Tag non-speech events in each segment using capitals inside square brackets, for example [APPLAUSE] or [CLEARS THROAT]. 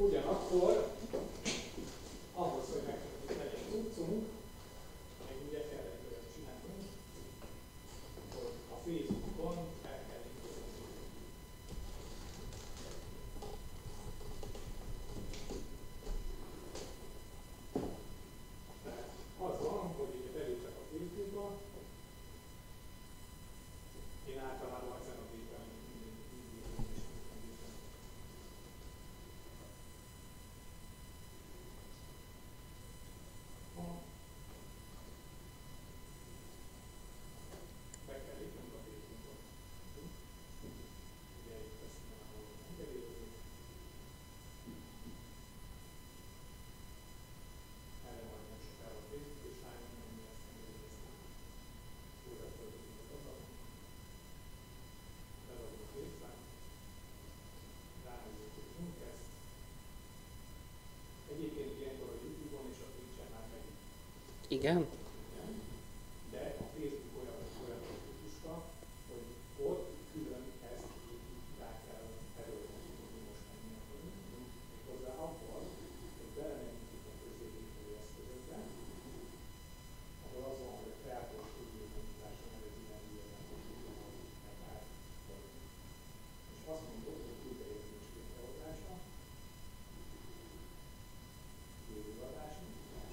Ugyanakkor ahhoz, hogy meg legyen cuccunk, meg ugye kell egy olyat csinálni, hogy a Facebookon el kell indulni. Tehát az van, hogy ugye beléptek a Facebookba, én általában ezen a gépen mindig mindig is működik. Be kell lépnünk a Facebookon. Ugye itt ezt már engedélyezzük. Erre majd nem sokára a Facebook is rájön, hogy mi ezt engedélyeztük. Újra föltudjuk az adatot. Beadunk a részlet. Ránézzük, hogy tudunk ezt. Egyébként ilyenkor a YouTube-on és a Twitch-en már megy Igen? igen, de a Facebook olyan, olyan típuska, hogy ott külön ezt így rá kell erőltetni, hogy most menni akarunk. Méghozzá akkor, hogy belemegyünk itt a középítői eszközökbe, ahol az van, hogy a Creator Studio megnyitásra nevezi ilyen ilyen akár és azt mondod, hogy újraérzés létrehozása, élőadás, indítás.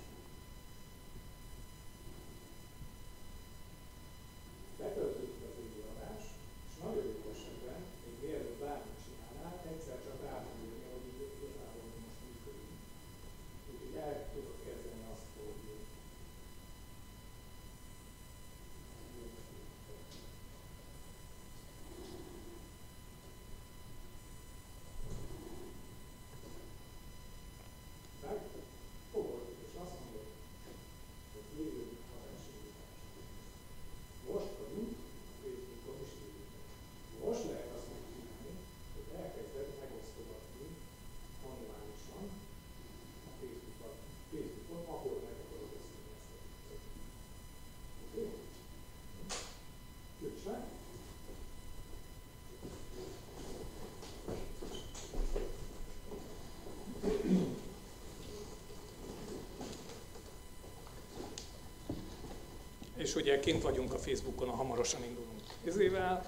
Betöltöttük az időadást, és nagyon jó esetben, még mielőtt bármit csinálnál, egyszer csak rá tud jönni, hogy így igazából mi most működünk. Úgyhogy el tudod kezdeni azt, hogy meg fogod, és azt mondod, hogy élő adásindítás. Most vagyunk a Facebookon is élőben. Most lehet azt megcsinálni, hogy elkezded megosztogatni manuálisan a Facebookon, Facebookon ahol meg akarod osztani ezt a cuccot. Oké? Tölts le. És ugye kint vagyunk a Facebookon, a hamarosan indulunk izével.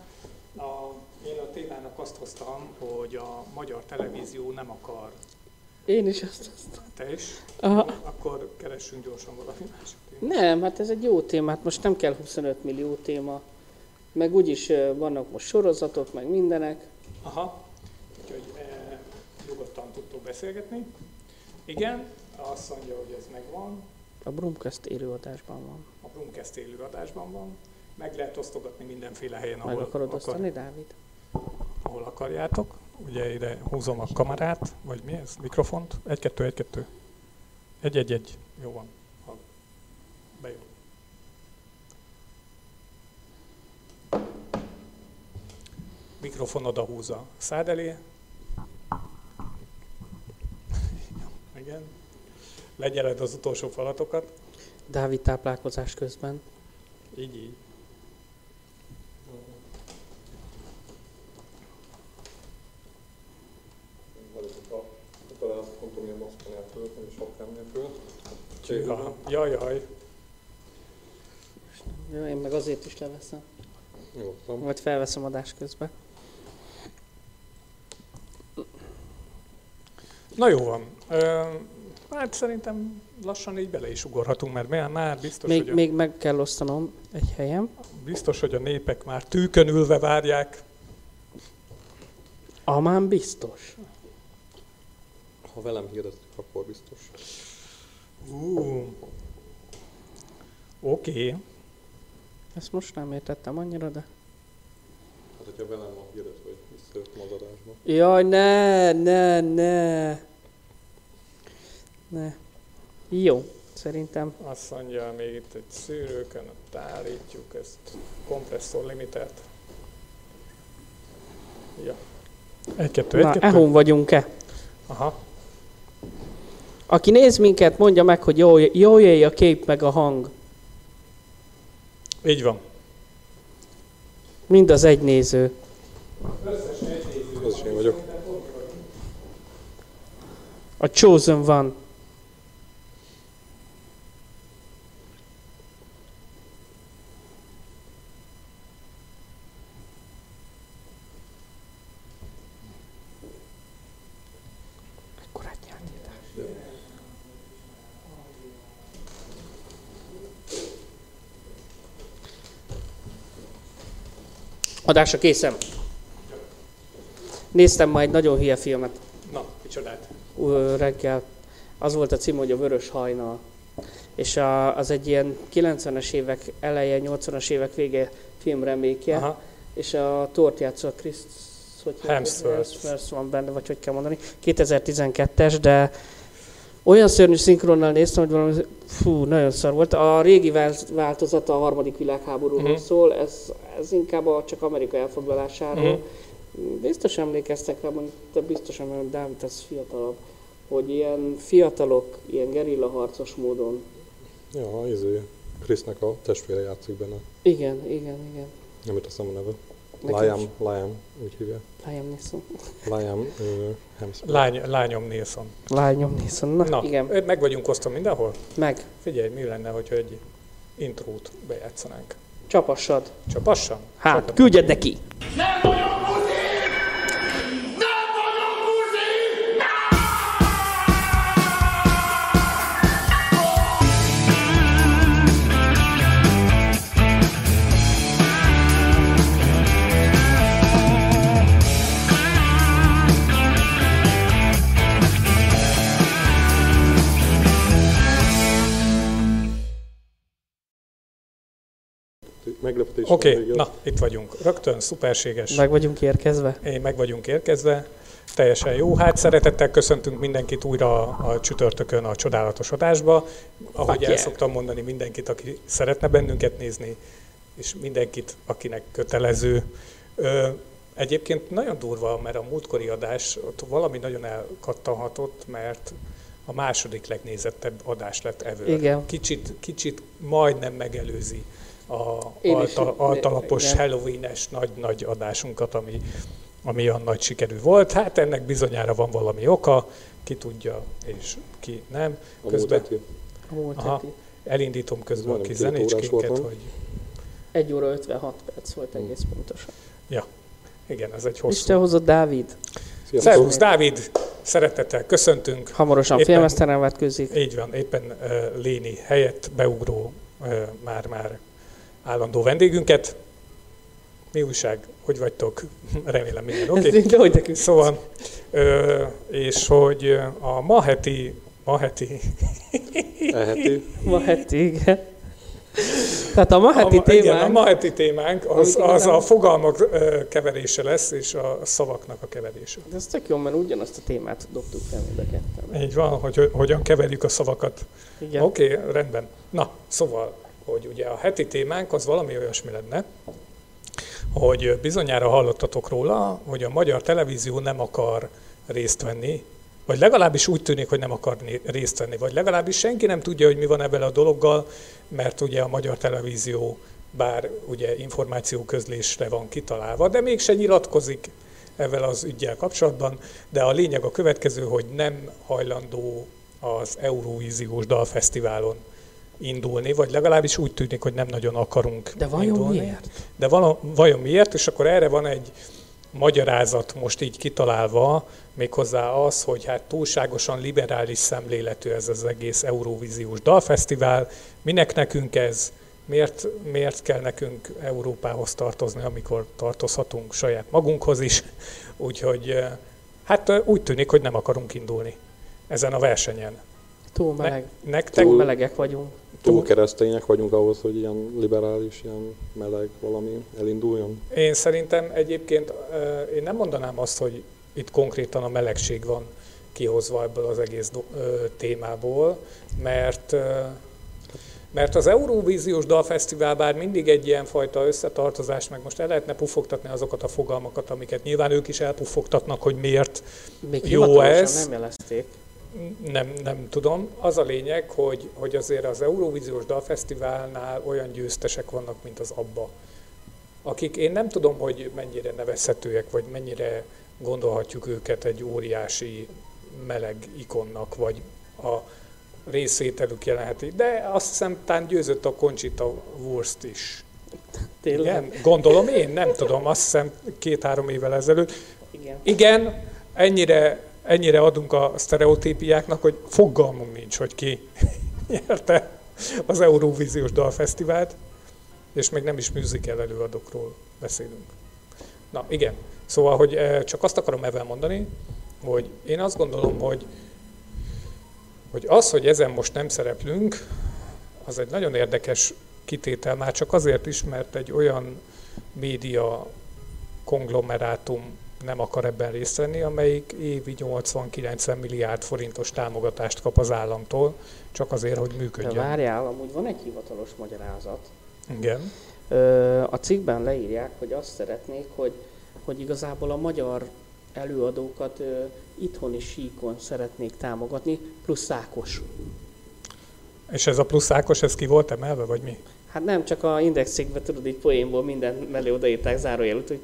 A, én a témának azt hoztam, hogy a magyar televízió nem akar. Én is azt hoztam. Te is? Aha. Akkor keressünk gyorsan valami másik témát. Nem, hát ez egy jó téma, hát most nem kell 25 millió téma. Meg úgyis vannak most sorozatok, meg mindenek. Aha, úgyhogy e, nyugodtan tudtok beszélgetni. Igen, azt mondja, hogy ez megvan, A Brumcast élőadásban van. Brumcast élő adásban van, meg lehet osztogatni mindenféle helyen, Meg ahol, akarod akar, osztani, Dávid? ahol akarjátok. Ugye ide húzom a kamerát, vagy mi ez? Mikrofont? Egy, kettő, egy, kettő. Egy, egy, egy. Jó van. Ha bejön. Mikrofon oda húzza szád elé. Igen. Legyeled az utolsó falatokat. Dávid táplálkozás közben. Így, így. Talán azt mondtam, hogy a maszka nélkül, nem is nélkül. Csiga. Jaj, jaj. Jó, én meg azért is leveszem. Nyugodtan. Vagy felveszem adás közben. Na jó van. Ö, hát szerintem lassan így bele is ugorhatunk, mert már, már biztos, Még, hogy a, még meg kell osztanom egy helyem. biztos, hogy a népek már tűkön ülve várják. Amán biztos. Ha velem hirdetik, akkor biztos. Uh. Oké. Okay. Ezt most nem értettem annyira, de... Hát, hogyha velem van hirdet, hogy visszajöttem az adásba. Jaj, ne, ne, ne. Ne. Jó, szerintem. Azt mondja, még itt egy szűrőkön, ott állítjuk ezt kompresszor limitet. Ja. Egy, kettő, egy, Na, kettő. ehon vagyunk-e? Aha. Aki néz minket, mondja meg, hogy jó, jó jöjj a kép meg a hang. Így van. Mind az egy néző. Összes egynéző Az is én vagyok. A Chosen van. Adásra készem. Néztem ma egy nagyon hülye filmet Na, micsodát. reggel. Az volt a cím, hogy a Vörös hajnal. És a, az egy ilyen 90-es évek eleje, 80-as évek vége filmremékje. Aha. És a Tort játszott Chris hogy Hemsworth. Hemsworth van benne, vagy hogy kell mondani. 2012-es, de olyan szörnyű szinkronnal néztem, hogy valami, fú, nagyon szar volt. A régi vált- változata a harmadik világháborúról Mhm. szól, ez, ez inkább a, csak Amerika elfoglalásáról. Mhm. Biztos emlékeztek rá, mondjuk, te biztosan, mert Dávid, ez fiatalabb, hogy ilyen fiatalok, ilyen gerilla harcos módon. Ja, izé, Krisznek a testvére játszik benne. Igen, igen, igen. Nem jut a neve. Liam. Liam, úgy hívják. Liam Neeson. Liam uh, Hemsworth. Lány, lányom Nilsson. Liam Neeson, na, Na, igen, meg vagyunk osztva mindenhol? meg. Figyelj, mi lenne, hogyha egy intrót bejátszanánk? Csapassad. Csapassam? Hát, Csapat. küldjed neki! Oké, van végig. na, itt vagyunk. Rögtön, szuperséges. Meg vagyunk érkezve. Én meg vagyunk érkezve. Teljesen jó. Hát szeretettel köszöntünk mindenkit újra a csütörtökön a csodálatos adásba. Ahogy Fuck el yeah. szoktam mondani, mindenkit, aki szeretne bennünket nézni, és mindenkit, akinek kötelező. Ö, egyébként nagyon durva, mert a múltkori adás ott valami nagyon elkattanhatott, mert a második legnézettebb adás lett ever. Igen. Kicsit, kicsit majdnem megelőzi a alta, altalapos. Halloween-es nagy-nagy adásunkat, ami, ami olyan nagy sikerű volt. Hát ennek bizonyára van valami oka, ki tudja és ki nem. Közben. A múlt Aha. elindítom közben a kis zenécskénket, hogy 1 óra 56 perc volt Hmm. egész pontosan. igen, ez egy És hosszú. te hozott Dávid. Szervusz, Dávid! Szeretettel köszöntünk. Hamarosan filmeszteren vetkőzik. Így van, éppen uh, Léni helyett beugró uh, már-már állandó vendégünket. Mi újság? Hogy vagytok? [LAUGHS] Remélem minden oké. Okay. Szóval, ö, és hogy a ma heti, ma heti, Eheti. [LAUGHS] ma heti, igen. Tehát a ma heti a, igen, a témánk, ma heti témánk az, az a fogalmak keverése lesz, és a szavaknak a keverése. de ez tök jó, mert ugyanazt a témát dobtuk fel mind a ketten. Így van, hogy hogy hogyan keverjük a szavakat. Oké, okay, rendben. Na, szóval, hogy ugye a heti témánk az valami olyasmi lenne, hogy bizonyára hallottatok róla, hogy a magyar televízió nem akar részt venni, vagy legalábbis úgy tűnik, hogy nem akar részt venni, vagy legalábbis senki nem tudja, hogy mi van ebben a dologgal, mert ugye a magyar televízió bár ugye információ közlésre van kitalálva, de mégse nyilatkozik ezzel az ügyel kapcsolatban, de a lényeg a következő, hogy nem hajlandó az Eurovíziós Dalfesztiválon indulni, vagy legalábbis úgy tűnik, hogy nem nagyon akarunk De vajon indulni. miért? De vala, vajon miért? És akkor erre van egy magyarázat most így kitalálva, méghozzá az, hogy hát túlságosan liberális szemléletű ez az egész Eurovíziós Dalfesztivál. Minek nekünk ez? Miért, miért kell nekünk Európához tartozni, amikor tartozhatunk saját magunkhoz is? Úgyhogy hát úgy tűnik, hogy nem akarunk indulni ezen a versenyen. Túl meleg. Nektek Túl melegek vagyunk. Túl keresztények vagyunk ahhoz, hogy ilyen liberális, ilyen meleg valami elinduljon. Én szerintem egyébként én nem mondanám azt, hogy itt konkrétan a melegség van kihozva ebből az egész témából, mert mert az Eurovíziós Dalfesztivál bár mindig egy ilyen fajta összetartozás, meg most el lehetne puffogtatni azokat a fogalmakat, amiket nyilván ők is elpuffogtatnak, hogy miért Még Jó ez. nem jelezték. Nem, nem tudom. Az a lényeg, hogy, hogy azért az Eurovíziós Dalfesztiválnál olyan győztesek vannak, mint az ABBA, akik én nem tudom, hogy mennyire nevezhetőek, vagy mennyire gondolhatjuk őket egy óriási meleg ikonnak, vagy a részvételük jelenheti. De azt hiszem, talán győzött a Conchita Wurst is. Tényleg? Igen, gondolom én, nem tudom, azt hiszem két-három évvel ezelőtt. Igen. Igen, ennyire, ennyire adunk a sztereotípiáknak, hogy fogalmunk nincs, hogy ki [LAUGHS] nyerte az Eurovíziós Dalfesztivált, és még nem is musical előadókról beszélünk. Na igen, szóval, hogy eh, csak azt akarom ebben mondani, hogy én azt gondolom, hogy, hogy az, hogy ezen most nem szereplünk, az egy nagyon érdekes kitétel, már csak azért is, mert egy olyan média konglomerátum nem akar ebben részt venni, amelyik évi 80-90 milliárd forintos támogatást kap az államtól, csak azért, hogy De működjön. várjál, amúgy van egy hivatalos magyarázat. Igen. Ö, a cikkben leírják, hogy azt szeretnék, hogy, hogy igazából a magyar előadókat ö, itthoni síkon szeretnék támogatni, plusz Szákos. És ez a plusz Ákos, ez ki volt emelve, vagy mi? Hát nem csak a index cikkben, tudod, így poénból minden mellé odaírták zárójelut, hogy,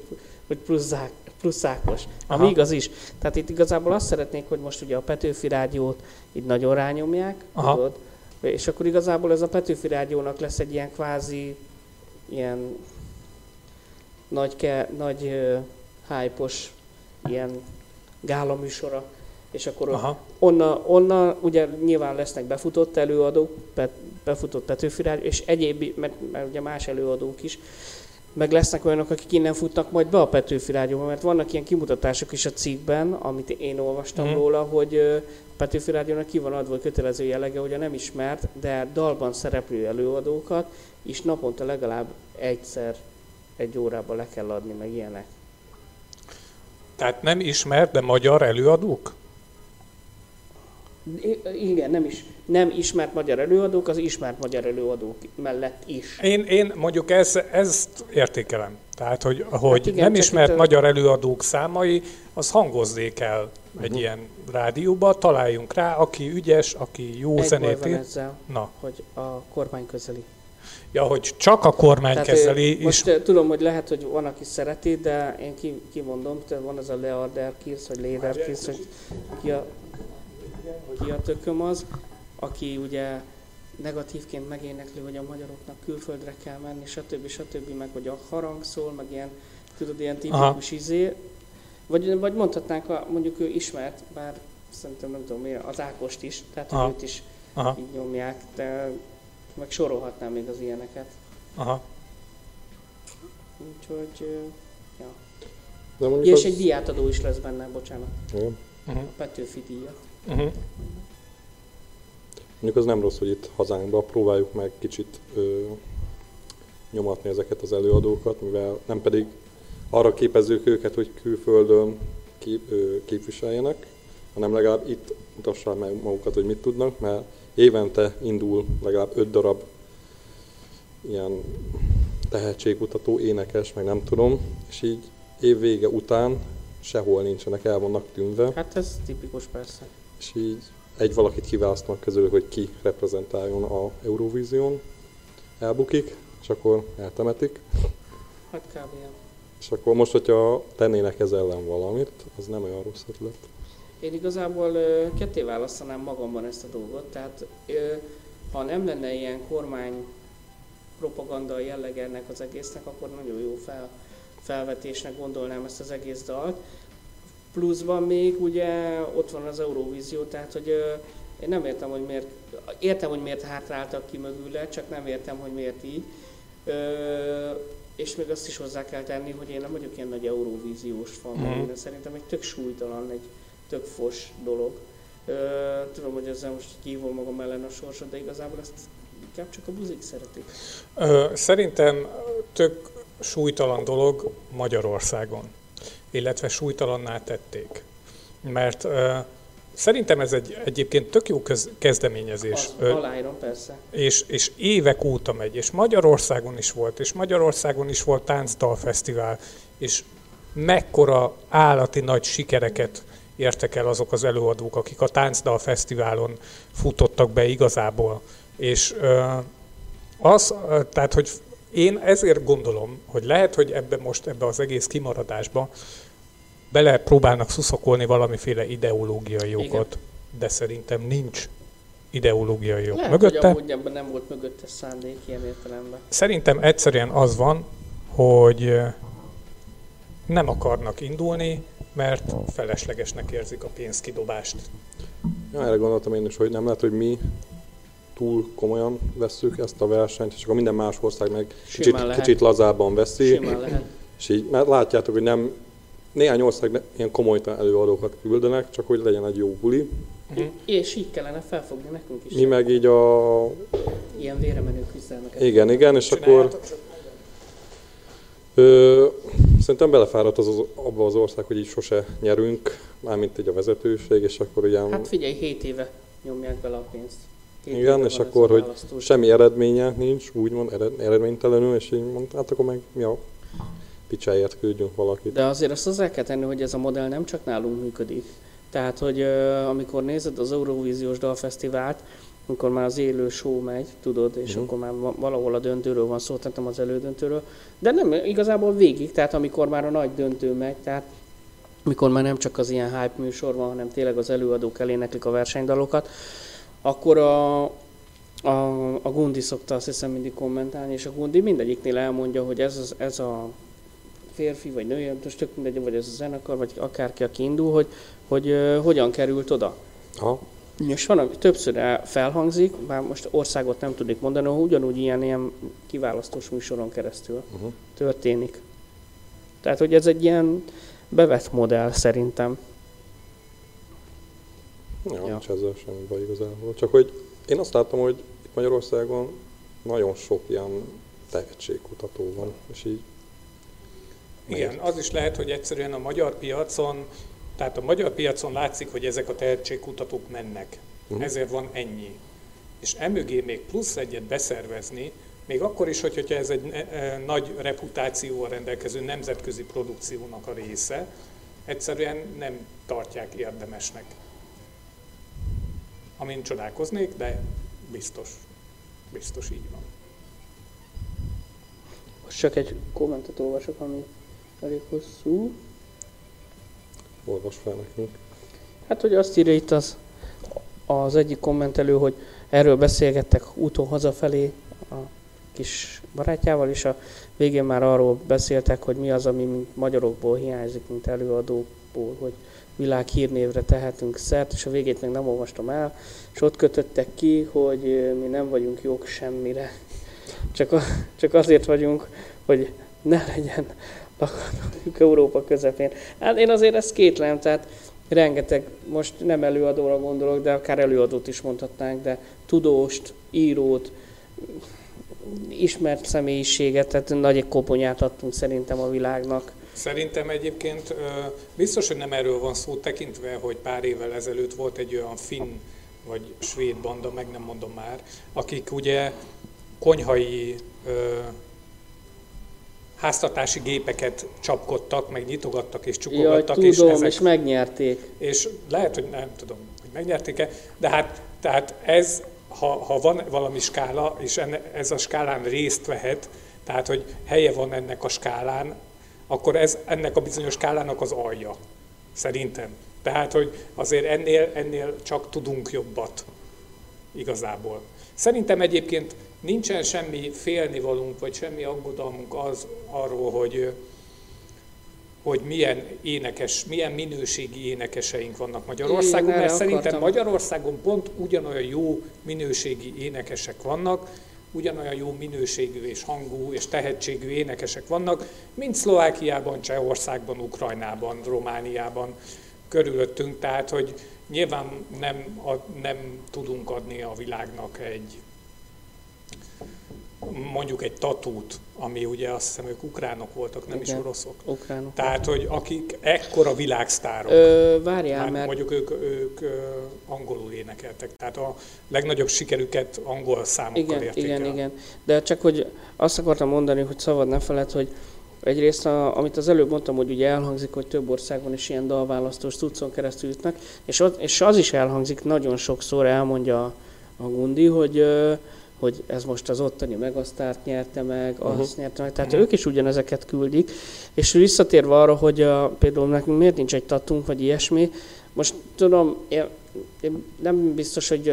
hogy plusz, plusz Szákos. Ami Aha. igaz is. Tehát itt igazából azt szeretnék, hogy most ugye a Petőfi Rádiót így nagyon rányomják, Aha. tudod? És akkor igazából ez a Petőfi Rádiónak lesz egy ilyen kvázi, ilyen nagy, ke, nagy uh, hype-os ilyen gála műsora, és akkor Aha. onna, onna ugye nyilván lesznek befutott előadók, pet, befutott Petőfi Rádió, és egyéb, mert, mert ugye más előadók is, meg lesznek olyanok, akik innen futnak majd be a Petőfi Rádióba, mert vannak ilyen kimutatások is a cikkben, amit én olvastam Mhm. róla, hogy a Petőfi Rádiónak ki van adva hogy kötelező jellege, hogy a nem ismert, de dalban szereplő előadókat is naponta legalább egyszer egy órában le kell adni, meg ilyenek. Tehát nem ismert, de magyar előadók? Igen, nem is. Nem ismert magyar előadók, az ismert magyar előadók mellett is. Én, én mondjuk ez, ezt értékelem. Tehát, hogy, hogy Hát igen, nem ismert itt a- magyar előadók számai, az hangozzék el egy ilyen rádióba, találjunk rá, aki ügyes, aki jó Egy zenét baj van ír. ezzel, Na, hogy a kormány közeli. ja, hogy csak a kormány Tehát, kezeli, és Most tudom, hogy lehet, hogy van, aki szereti, de én ki, kimondom, tehát van az a Learderkirsz, vagy Lederkirsz, hogy ki a, ki a tököm az, aki ugye negatívként megénekli, hogy a magyaroknak külföldre kell menni, stb. stb. meg hogy a harang szól, meg ilyen, tudod, ilyen tipikus izé. Vagy, vagy mondhatnánk, a, mondjuk ő ismert, bár szerintem nem tudom miért, az Ákost is, tehát hogy Aha. őt is aha, így nyomják, de meg sorolhatnám még az ilyeneket. aha. Úgyhogy, ja. De Ja, és az... egy diátadó is lesz benne, bocsánat. Igen. Uh-huh. A Petőfi díjat. Uh-huh. Mondjuk az nem rossz, hogy itt hazánkban próbáljuk meg kicsit ö, nyomatni ezeket az előadókat, mivel nem pedig arra képezzük őket, hogy külföldön kép, ö, képviseljenek, hanem legalább itt mutassák meg magukat, hogy mit tudnak, mert évente indul legalább öt darab ilyen tehetségkutató, énekes, meg nem tudom, és így év vége után sehol nincsenek, el vannak tűnve, Hát ez tipikus persze. És így egy valakit kiválasztanak közül, hogy ki reprezentáljon a Eurovízión, elbukik, és akkor eltemetik, Hát kb. és akkor most, hogyha tennének ez ellen valamit, az nem olyan rossz ötlet. Én igazából ketté választanám magamban ezt a dolgot, tehát ha nem lenne ilyen kormány propaganda jelleg ennek az egésznek, akkor nagyon jó fel, felvetésnek gondolnám ezt az egész dalt. Pluszban még ugye ott van az Eurovízió, tehát hogy én nem értem, hogy miért, értem, hogy miért hátráltak ki mögüle, csak nem értem, hogy miért így. Ö, és még azt is hozzá kell tenni, hogy én nem vagyok ilyen nagy Eurovíziós fan, mm. szerintem egy tök súlytalan, egy tök fos dolog. Ö, tudom, hogy ezzel most hívom magam ellen a sorsot, de igazából ezt inkább csak a buzik szeretik. Ö, Szerintem tök súlytalan dolog Magyarországon, illetve súlytalanná tették. Mert szerintem ez egy egyébként tök jó köz, kezdeményezés. Azt Ö, aláírom, persze. és, és évek óta megy, és Magyarországon is volt, és Magyarországon is volt táncdalfesztivál, és mekkora állati nagy sikereket értek el azok az előadók, akik a táncdalfesztiválon futottak be igazából. És az, tehát, hogy én ezért gondolom, hogy lehet, hogy ebbe most ebbe az egész kimaradásba bele próbálnak szuszokolni valamiféle ideológiai okot, de szerintem nincs ideológiai ok Lehet, mögötte. hogy amúgy nem volt mögötte szándék ilyen értelemben. Szerintem egyszerűen az van, hogy nem akarnak indulni, mert feleslegesnek érzik a pénzkidobást. Ja, erre gondoltam én is, hogy nem lehet, hogy mi túl komolyan vesszük ezt a versenyt, és akkor minden más ország meg kicsit, Simán lehet. kicsit lazábban veszi, Simán lehet. és így, mert látjátok, hogy nem, néhány ország ne- ilyen komolytalan előadókat küldenek, csak hogy legyen egy jó buli. Mhm. És így kellene felfogni nekünk is. Mi meg így a... Ilyen véremenő küzdelmeket. Igen, igen, és akkor ö, szerintem belefáradt az, az, abba az ország, hogy így sose nyerünk, mármint így a vezetőség, és akkor ilyen... Hát figyelj, 7 éve nyomják bele a pénzt. Igen, és akkor, hogy semmi eredménye nincs, úgymond ered, eredménytelenül, és így mondta, hát akkor meg mi a picsáért küldjünk valakit. De azért azt hozzá kell tenni, hogy ez a modell nem csak nálunk működik. Tehát, hogy amikor nézed az Eurovíziós Dalfesztivált, amikor már az élő show megy, tudod, és Mhm. akkor már va- valahol a döntőről van szó, tehát nem az elődöntőről, de nem igazából végig, tehát amikor már a nagy döntő megy, tehát mikor már nem csak az ilyen hype műsor van, hanem tényleg az előadók eléneklik a versenydalokat, akkor a, a, a Gundi szokta azt hiszem mindig kommentálni, és a Gundi mindegyiknél elmondja, hogy ez, az, ez a férfi vagy nő, most tök mindegy, vagy ez a zenekar, vagy akárki, aki indul, hogy, hogy uh, hogyan került oda. Ha, És van, ami többször el- felhangzik, bár most országot nem tudnék mondani, hogy ugyanúgy ilyen, ilyen kiválasztós műsoron keresztül uh-huh. történik. Tehát, hogy ez egy ilyen bevett modell szerintem. Ja, Ja. nincs ezzel semmi baj igazából. Csak hogy én azt láttam, hogy itt Magyarországon nagyon sok ilyen tehetségkutató van, és így Igen, az is lehet, hogy egyszerűen a magyar piacon, tehát a magyar piacon látszik, hogy ezek a tehetségkutatók mennek. Mhm. Ezért van ennyi. És emögé még plusz egyet beszervezni, még akkor is, hogy- hogyha ez egy e, e, nagy reputációval rendelkező nemzetközi produkciónak a része, egyszerűen nem tartják érdemesnek. Amin csodálkoznék, de biztos, biztos így van. Most csak egy kommentet olvasok, ami elég hosszú. olvas fel nekünk. Hát, hogy azt írja itt az, az egyik kommentelő, hogy erről beszélgettek úton hazafelé a kis barátjával, és a végén már arról beszéltek, hogy mi az, ami mint magyarokból hiányzik, mint előadókból, hogy világhírnévre tehetünk szert, és a végét még nem olvastam el, és ott kötöttek ki, hogy mi nem vagyunk jók semmire. Csak, a, csak azért vagyunk, hogy ne legyen lakhatójuk Európa közepén. Hát én azért ezt kétlem, tehát rengeteg, most nem előadóra gondolok, de akár előadót is mondhatnánk, de tudóst, írót, ismert személyiséget, tehát nagy koponyát adtunk szerintem a világnak. Szerintem egyébként biztos, hogy nem erről van szó, tekintve, hogy pár évvel ezelőtt volt egy olyan finn vagy svéd banda, meg nem mondom már, akik ugye konyhai ö, háztartási gépeket csapkodtak, meg nyitogattak és Jaj, csukogattak, tudom, és ezek és megnyerték. és lehet, hogy nem tudom, hogy megnyerték-e, de hát tehát ez, ha, ha van valami skála, és enne, ez a skálán részt vehet, tehát hogy helye van ennek a skálán, akkor ez ennek a bizonyos skálának az alja, szerintem. Tehát, hogy azért ennél, ennél csak tudunk jobbat igazából. Szerintem egyébként nincsen semmi félnivalunk, vagy semmi aggodalmunk az arról, hogy, hogy milyen énekes, milyen minőségi énekeseink vannak Magyarországon, mert szerintem. Magyarországon pont ugyanolyan jó minőségi énekesek vannak, ugyanolyan jó minőségű és hangú és tehetségű énekesek vannak, mint Szlovákiában, Csehországban, Ukrajnában, Romániában. Körülöttünk, tehát hogy nyilván nem, ad, nem tudunk adni a világnak egy mondjuk egy tatút, ami ugye azt hiszem ők ukránok voltak, nem Igen. is oroszok. Ukránok. Tehát, hogy akik ekkora világsztárok, Ö, várjál, már mert mondjuk ők, ők ö, angolul énekeltek, tehát a legnagyobb sikerüket angol számokkal igen, érték igen, el. igen. De csak hogy azt akartam mondani, hogy szabad ne feled, hogy egyrészt, a, amit az előbb mondtam, hogy ugye elhangzik, hogy több országban is ilyen dalválasztós cuccon keresztül jutnak, és az, és az is elhangzik, nagyon sokszor elmondja a, a Gundi, hogy, hogy ez most az ottani megasztárt nyerte meg, azt Uh-huh. nyerte meg, tehát ők is ugyanezeket küldik. És visszatérve arra, hogy a, például nekünk miért nincs egy tatunk, vagy ilyesmi, most tudom, én, én nem biztos, hogy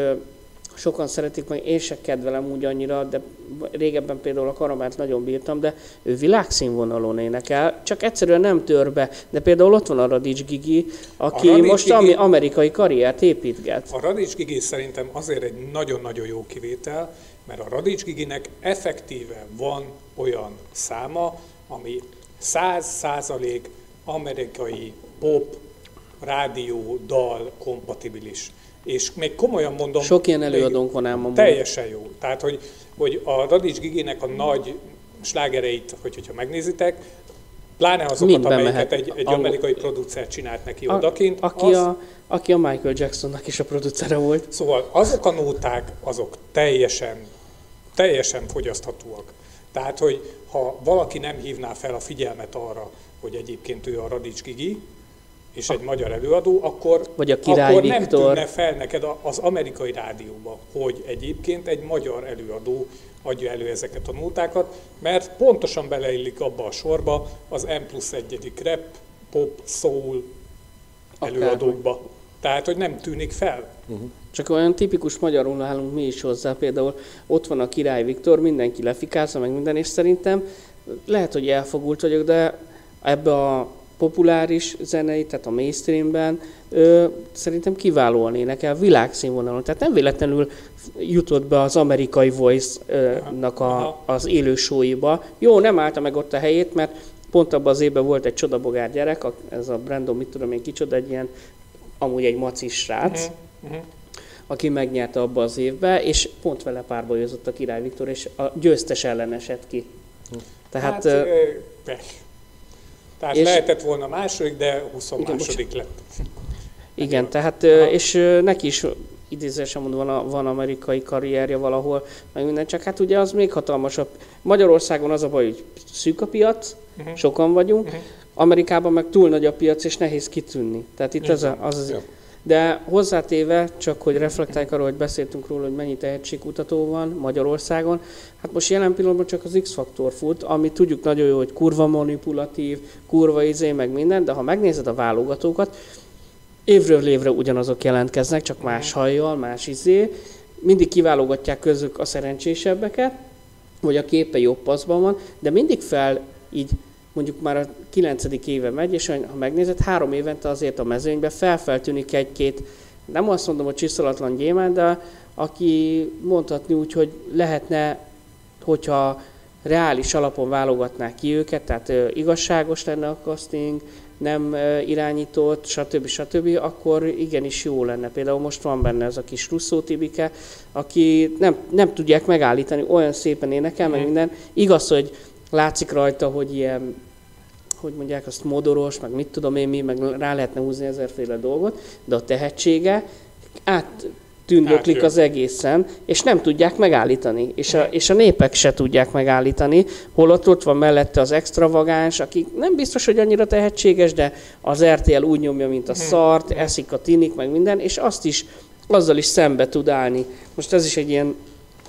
sokan szeretik, meg én se kedvelem úgy annyira, de régebben például a karamát nagyon bírtam, de ő világszínvonalon énekel, csak egyszerűen nem tör be. De például ott van a Radics Gigi, aki Radics most Gigi- ami amerikai karriert építget. A Radics Gigi szerintem azért egy nagyon-nagyon jó kivétel, mert a Radics Giginek effektíve van olyan száma, ami 100 százalék amerikai pop, rádió, dal kompatibilis. És még komolyan mondom... Sok ilyen előadónk van ám. Teljesen jó. Tehát, hogy, hogy a Radics Giginek a nagy slágereit, hogy, hogyha megnézitek, pláne azokat, Mind amelyiket bemehet. egy, egy Angol- amerikai producer csinált neki A- odakint, aki, az- a, aki a Michael Jacksonnak is a producere volt. Szóval azok a nóták, azok teljesen, teljesen fogyaszthatóak. Tehát, hogy ha valaki nem hívná fel a figyelmet arra, hogy egyébként ő a Radics Gigi, és egy magyar előadó, akkor, Vagy a Király akkor nem Viktor. tűnne fel neked az amerikai rádióba, hogy egyébként egy magyar előadó adja elő ezeket a nótákat, mert pontosan beleillik abba a sorba az M plusz egyedik rap, pop, soul Akárhogy. előadókba. Tehát, hogy nem tűnik fel. Csak olyan tipikus magyarul állunk mi is hozzá, például ott van a Király Viktor, mindenki lefikázza meg minden, és szerintem lehet, hogy elfogult vagyok, de ebbe a populáris zenei, tehát a mainstreamben ö, szerintem kiválóan énekel, világszínvonalon. Tehát nem véletlenül jutott be az amerikai Voice-nak a, az élő showiba. Jó, nem állta meg ott a helyét, mert pont abban az évben volt egy csodabogár gyerek, ez a Brandon, mit tudom én kicsoda, egy ilyen, amúgy egy macis srác, Mhm. Aki megnyerte abba az évbe, és pont vele párbajozott a Király Viktor, és a győztes ellen esett ki. Tehát hát, ö. Tehát és- lehetett volna második, de 20 Igen, második lett. igen, tehát, Aha. és neki is idézősen mondva van, a- van amerikai karrierje valahol, meg minden, csak hát ugye az még hatalmasabb. Magyarországon az a baj, hogy szűk a piac, Mhm. sokan vagyunk, Mhm. Amerikában meg túl nagy a piac, és nehéz kitűnni. Tehát itt ez a, az az... Ja. De hozzátéve, csak hogy reflektálják arra, hogy beszéltünk róla, hogy mennyi tehetségkutató van Magyarországon, hát most jelen pillanatban csak az X-faktor fut, ami tudjuk nagyon jó, hogy kurva manipulatív, kurva izé, meg minden, de ha megnézed a válogatókat, évről évre ugyanazok jelentkeznek, csak más hajjal, más izé, mindig kiválogatják közük a szerencsésebbeket, vagy a képe jobb paszban van, de mindig fel így mondjuk már a kilencedik éve megy, és ha megnézed, három évente azért a mezőnybe felfeltűnik egy-két, nem azt mondom, hogy csiszolatlan gyémánt, de aki mondhatni úgy, hogy lehetne, hogyha reális alapon válogatnák ki őket, tehát igazságos lenne a casting, nem irányított, stb. stb., akkor igenis jó lenne. Például most van benne ez a kis Russzó Tibike, aki nem, nem tudják megállítani, olyan szépen énekel, meg Mhm. minden. Igaz, hogy látszik rajta, hogy ilyen, hogy mondják azt, modoros, meg mit tudom én mi, meg rá lehetne húzni ezerféle dolgot, de a tehetsége áttündöklik Átjön. az egészen, és nem tudják megállítani. És a, és a népek se tudják megállítani, holott ott van mellette az extravagáns, aki nem biztos, hogy annyira tehetséges, de az RTL úgy nyomja, mint a szart, eszik a tinik, meg minden, és azt is, azzal is szembe tud állni. Most ez is egy ilyen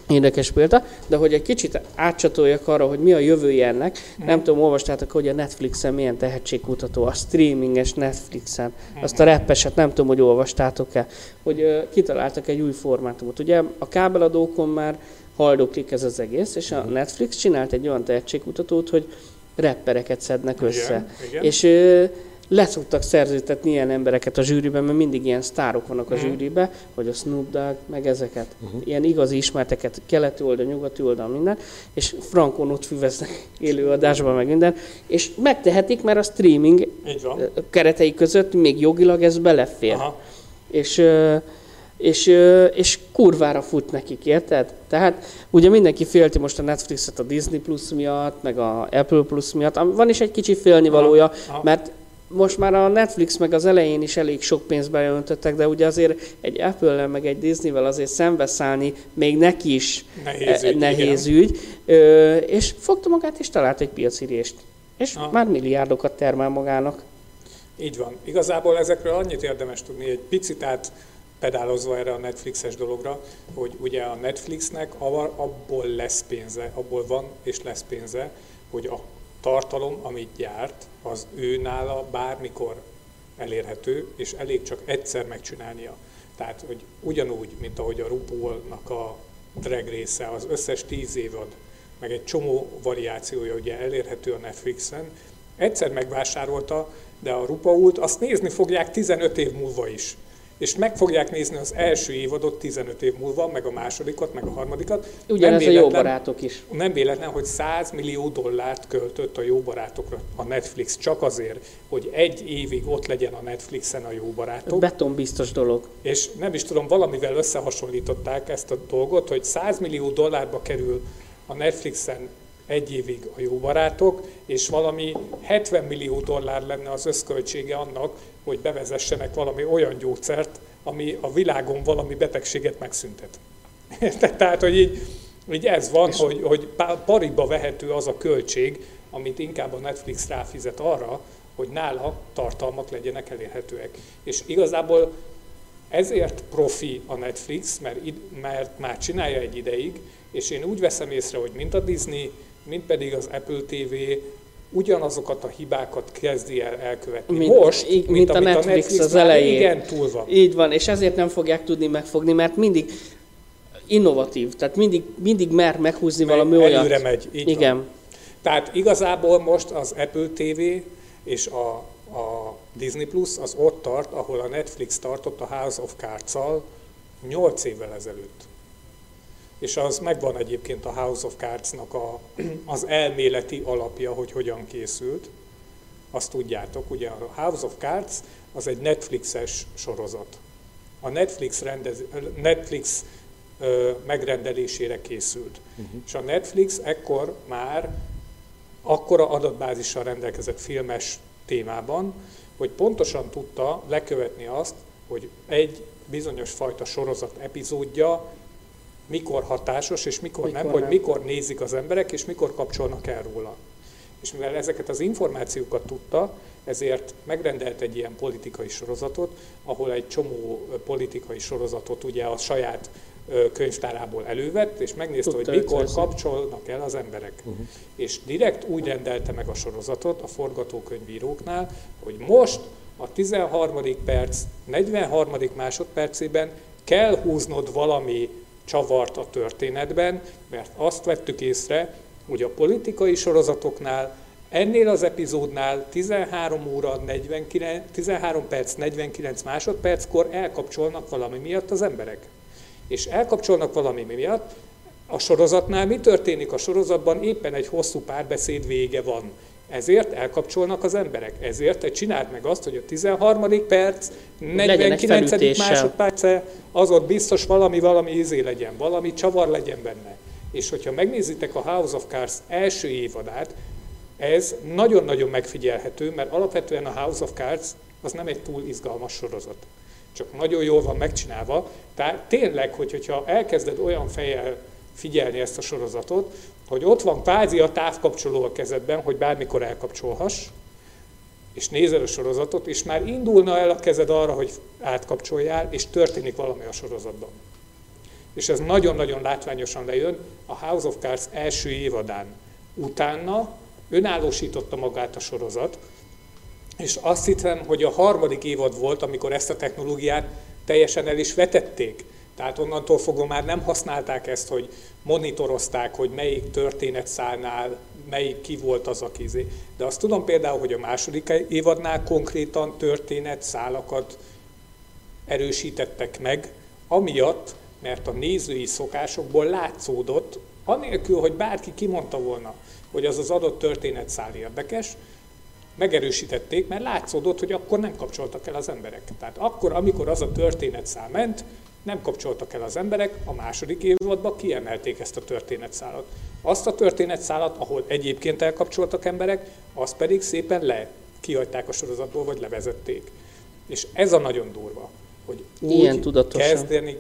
érdekes példa, de hogy egy kicsit átcsatoljak arra, hogy mi a jövője ennek, nem tudom, olvastátok, hogy a Netflixen milyen tehetségkutató, a streaminges Netflixen, azt a rappeset nem tudom, hogy olvastátok-e, hogy ö, kitaláltak egy új formátumot. Ugye a kábeladókon már haldoklik ez az egész, és a Netflix csinált egy olyan tehetségkutatót, hogy rappereket szednek össze. Igen, igen. És ö, le szoktak szerződtetni ilyen embereket a zsűriben, mert mindig ilyen sztárok vannak a Mhm. zsűriben, hogy a Snoop Dogg, meg ezeket. Mhm. Ilyen igazi ismerteket, keleti oldal, nyugati oldal, minden, és frankon ott füveznek [LAUGHS] élőadásban, meg minden, és megtehetik, mert a streaming keretei között még jogilag ez belefér. Aha. És, és, és kurvára fut nekik, érted? Tehát ugye mindenki félti most a Netflixet a Disney Plus miatt, meg a Apple Plus miatt. Van is egy kicsi félnivalója, Aha. mert most már a Netflix meg az elején is elég sok pénzt beöntöttek, de ugye azért egy Apple-lel meg egy Disney-vel azért szembeszállni még neki is Nehéz e- ügy, nehéz igen. ügy. Ö, és fogta magát és talált egy piacirést. És Aha. már milliárdokat termel magának. Így van. Igazából ezekről annyit érdemes tudni, egy picit át pedálozva erre a Netflixes dologra, hogy ugye a Netflixnek abból lesz pénze, abból van és lesz pénze, hogy a tartalom, amit gyárt, az ő nála bármikor elérhető, és elég csak egyszer megcsinálnia. Tehát, hogy ugyanúgy, mint ahogy a RuPaul-nak a drag része, az összes tíz évad, meg egy csomó variációja ugye elérhető a Netflixen, egyszer megvásárolta, de a RuPault azt nézni fogják 15 év múlva is és meg fogják nézni az első évadot 15 év múlva, meg a másodikat, meg a harmadikat. Ugyanez a jó barátok is. Nem véletlen, hogy 100 millió dollárt költött a jó barátokra a Netflix, csak azért, hogy egy évig ott legyen a Netflixen a jó barátok. Beton biztos dolog. És nem is tudom, valamivel összehasonlították ezt a dolgot, hogy 100 millió dollárba kerül a Netflixen egy évig a jó barátok, és valami 70 millió dollár lenne az összköltsége annak, hogy bevezessenek valami olyan gyógyszert, ami a világon valami betegséget megszüntet. [LAUGHS] Tehát, hogy így, így ez van, és hogy, hogy pariba vehető az a költség, amit inkább a Netflix ráfizet arra, hogy nála tartalmak legyenek elérhetőek. És igazából ezért profi a Netflix, mert, mert már csinálja egy ideig, és én úgy veszem észre, hogy mint a Disney, mint pedig az Apple TV ugyanazokat a hibákat kezdi el elkövetni. Mint, Most, így, mint, mint a Netflix, a Netflix az elején. Igen, túl van. Így van, és ezért nem fogják tudni megfogni, mert mindig innovatív, tehát mindig, mindig mer meghúzni Meg valami olyat. Előre megy, így Igen. Van. Tehát igazából most az Apple TV és a, a Disney Plus az ott tart, ahol a Netflix tartott a House of Cards-al 8 évvel ezelőtt és az megvan egyébként a House of Cards-nak a, [CLEARS THROAT] az elméleti alapja, hogy hogyan készült. Azt tudjátok, ugye a House of Cards az egy Netflixes sorozat. A Netflix, rendez, Netflix ö, megrendelésére készült. Uh-huh. És a Netflix ekkor már akkora adatbázissal rendelkezett filmes témában, hogy pontosan tudta lekövetni azt, hogy egy bizonyos fajta sorozat epizódja mikor hatásos, és mikor, mikor nem, nem, hogy mikor nézik az emberek, és mikor kapcsolnak el róla. És mivel ezeket az információkat tudta, ezért megrendelt egy ilyen politikai sorozatot, ahol egy csomó politikai sorozatot ugye a saját könyvtárából elővett, és megnézte, Tudta, hogy mikor kapcsolnak el az emberek. Uh-huh. És direkt úgy rendelte meg a sorozatot a forgatókönyvíróknál, hogy most a 13. perc 43. másodpercében kell húznod valami csavart a történetben, mert azt vettük észre, hogy a politikai sorozatoknál ennél az epizódnál 13 óra 49, 13 perc 49 másodperckor elkapcsolnak valami miatt az emberek. És elkapcsolnak valami miatt, a sorozatnál mi történik? A sorozatban éppen egy hosszú párbeszéd vége van. Ezért elkapcsolnak az emberek. Ezért te csináld meg azt, hogy a 13. perc, 49. másodperce, az ott biztos valami, valami izé legyen, valami csavar legyen benne. És hogyha megnézitek a House of Cards első évadát, ez nagyon-nagyon megfigyelhető, mert alapvetően a House of Cards az nem egy túl izgalmas sorozat. Csak nagyon jól van megcsinálva. Tehát tényleg, hogy, hogyha elkezded olyan fejjel figyelni ezt a sorozatot, hogy ott van kvázi a távkapcsoló a kezedben, hogy bármikor elkapcsolhass, és nézel a sorozatot, és már indulna el a kezed arra, hogy átkapcsoljál, és történik valami a sorozatban. És ez nagyon-nagyon látványosan lejön a House of Cards első évadán. Utána önállósította magát a sorozat, és azt hiszem, hogy a harmadik évad volt, amikor ezt a technológiát teljesen el is vetették. Tehát onnantól fogva már nem használták ezt, hogy monitorozták, hogy melyik történetszálnál, melyik ki volt az a kizé. De azt tudom például, hogy a második évadnál konkrétan történetszálakat erősítettek meg, amiatt, mert a nézői szokásokból látszódott, anélkül, hogy bárki kimondta volna, hogy az az adott történetszál érdekes, megerősítették, mert látszódott, hogy akkor nem kapcsoltak el az emberek. Tehát akkor, amikor az a történetszál ment, nem kapcsoltak el az emberek, a második évadban kiemelték ezt a történetszálat. Azt a történetszálat, ahol egyébként elkapcsoltak emberek, azt pedig szépen le kihagyták a sorozatból, vagy levezették. És ez a nagyon durva, hogy úgy, kezdeni,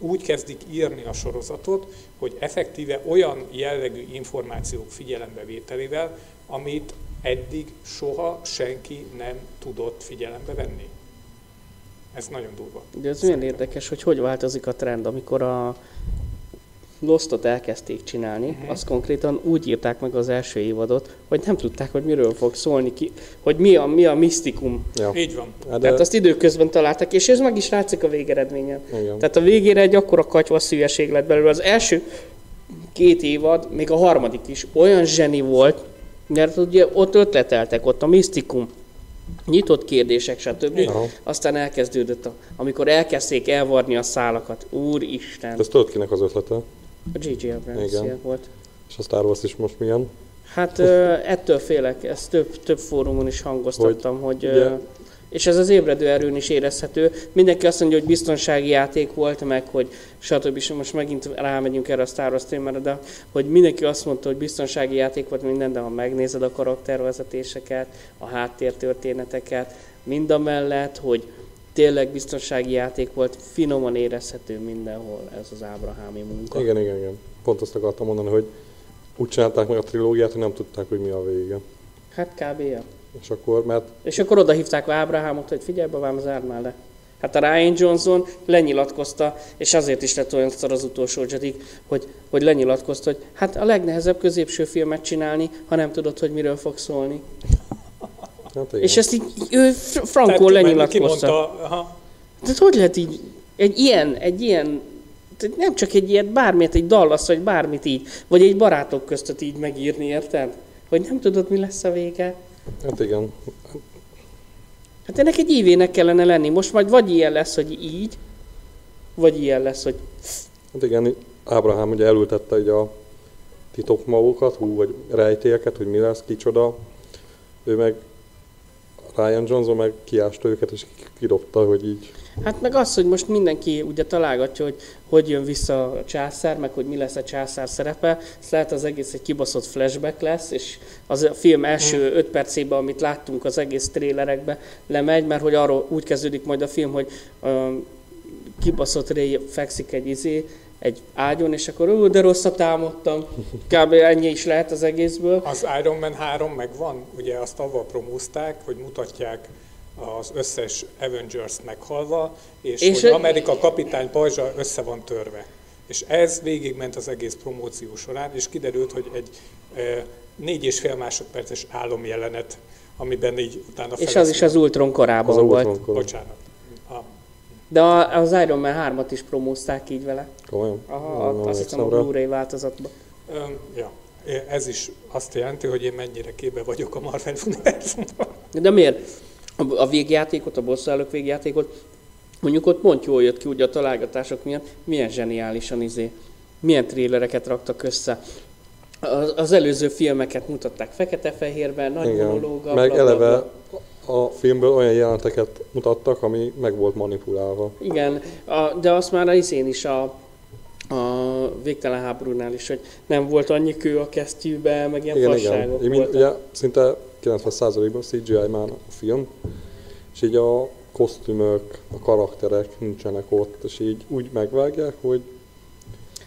úgy kezdik írni a sorozatot, hogy effektíve olyan jellegű információk figyelembevételével, amit eddig soha senki nem tudott figyelembe venni. Ez nagyon durva. De ez milyen érdekes, hogy hogy változik a trend, amikor a Lostot elkezdték csinálni, uh-huh. azt konkrétan úgy írták meg az első évadot, hogy nem tudták, hogy miről fog szólni ki, hogy mi a, mi a misztikum. Ja. Így van. Hát De... Tehát azt időközben találtak, és ez meg is látszik a végeredményen. Igen. Tehát a végére egy akkora katyva szülyeség lett belőle. Az első két évad, még a harmadik is olyan zseni volt, mert ugye ott ötleteltek, ott a misztikum, nyitott kérdések, stb. Aha. Aztán elkezdődött, a, amikor elkezdték elvarni a szálakat. Úristen! Ez tudod kinek az ötlete? A J.J. Abrams Igen. volt. És a Star Wars is most milyen? Hát ö, ettől félek, ezt több, több fórumon is hangoztattam, hogy, hogy ugye- és ez az ébredő erőn is érezhető. Mindenki azt mondja, hogy biztonsági játék volt, meg hogy stb. És most megint rámegyünk erre a Star Wars témára, de hogy mindenki azt mondta, hogy biztonsági játék volt minden, de ha megnézed a karaktervezetéseket, a háttértörténeteket, mind a mellett, hogy tényleg biztonsági játék volt, finoman érezhető mindenhol ez az ábrahámi munka. Igen, igen, igen. Pont azt akartam mondani, hogy úgy csinálták meg a trilógiát, hogy nem tudták, hogy mi a vége. Hát kb. És akkor, mert És akkor oda hívták Ábrahámot, hogy figyelj, babám, zárd már le. Hát a Ryan Johnson lenyilatkozta, és azért is lett olyan szar az utolsó Jedi, hogy, hogy lenyilatkozta, hogy hát a legnehezebb középső filmet csinálni, ha nem tudod, hogy miről fog szólni. [LAUGHS] hát igen. És ezt így ő fr- Tehát frankó ki- lenyilatkozta. kimondta, Tehát hogy lehet így, egy ilyen, egy ilyen, tehát nem csak egy ilyet, bármilyet, egy Dallas, vagy bármit így, vagy egy barátok között így megírni, érted? Hogy nem tudod, mi lesz a vége. Hát igen. Hát ennek egy ívének kellene lenni. Most majd vagy ilyen lesz, hogy így, vagy ilyen lesz, hogy Hát igen, Ábrahám ugye elültette ugye a titokmagokat, hú, vagy rejtélyeket, hogy mi lesz, kicsoda. Ő meg Ryan Johnson meg kiásta őket, és kidobta, hogy így. Hát meg az, hogy most mindenki ugye találgatja, hogy hogy jön vissza a császár, meg hogy mi lesz a császár szerepe. Ez lehet az egész egy kibaszott flashback lesz, és az a film első öt percében, amit láttunk az egész trélerekbe, lemegy, mert hogy arról úgy kezdődik majd a film, hogy um, kibaszott Ray fekszik egy izé, egy ágyon, és akkor ó, de rosszat támadtam. Kb. ennyi is lehet az egészből. az Iron Man 3 megvan, ugye azt avval promózták, hogy mutatják az összes Avengers meghalva, és, És hogy Amerika kapitány pajzsa össze van törve. És ez végigment az egész promóció során, és kiderült, hogy egy e, négy és fél másodperces álomjelenet, amiben így utána És az is az Ultron korában Az volt. Ultron Bocsánat. A, De a- az Iron Man 3-at is promózták így vele. Komolyan? Aha, Nem azt hiszem a. Blu-ray változatban. Öm, ja. Ez is azt jelenti, hogy én mennyire képbe vagyok a Marvel univerzumban. De miért? A, végjátékot, a bosszálók végjátékot, mondjuk ott pont jól jött ki ugye a találgatások miatt, milyen zseniálisan izé, milyen trélereket raktak össze. Az, az előző filmeket mutatták fekete-fehérben, nagy Igen. monológa. Meg bla, bla, bla. eleve a filmből olyan jeleneteket mutattak, ami meg volt manipulálva. Igen, a, de azt már a izén is a, a végtelen háborúnál is, hogy nem volt annyi kő a kesztyűbe, meg ilyen Igen, igen. Mind- voltak. ugye, szinte 90%-ban CGI már a film, és így a kosztümök, a karakterek nincsenek ott, és így úgy megvágják, hogy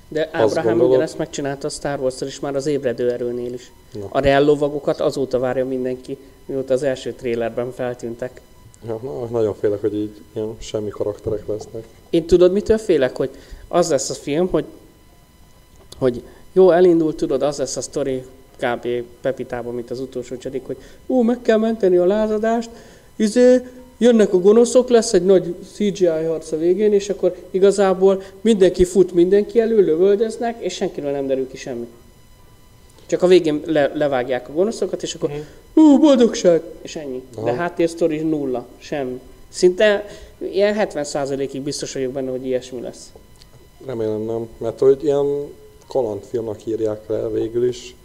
De Ábrahám gondolod- ugyanezt megcsinálta a Star wars is már az ébredő erőnél is. Na. A reál lovagokat azóta várja mindenki, mióta az első trélerben feltűntek. ja, na, nagyon félek, hogy így ilyen semmi karakterek lesznek. Én tudod, mitől félek? Hogy az lesz a film, hogy, hogy jó, elindult, tudod, az lesz a sztori kb. Pepitában, mint az utolsó csedik, hogy ú, meg kell menteni a lázadást, izé, jönnek a gonoszok, lesz egy nagy CGI harc a végén, és akkor igazából mindenki fut mindenki elő, lövöldöznek, és senkiről nem derül ki semmi. Csak a végén le, levágják a gonoszokat, és akkor ú, boldogság, és ennyi. De Aha. háttérsztori nulla, semmi. Szinte ilyen 70%-ig biztos vagyok benne, hogy ilyesmi lesz. Remélem nem, mert hogy ilyen kalandfilmnak írják le végül is,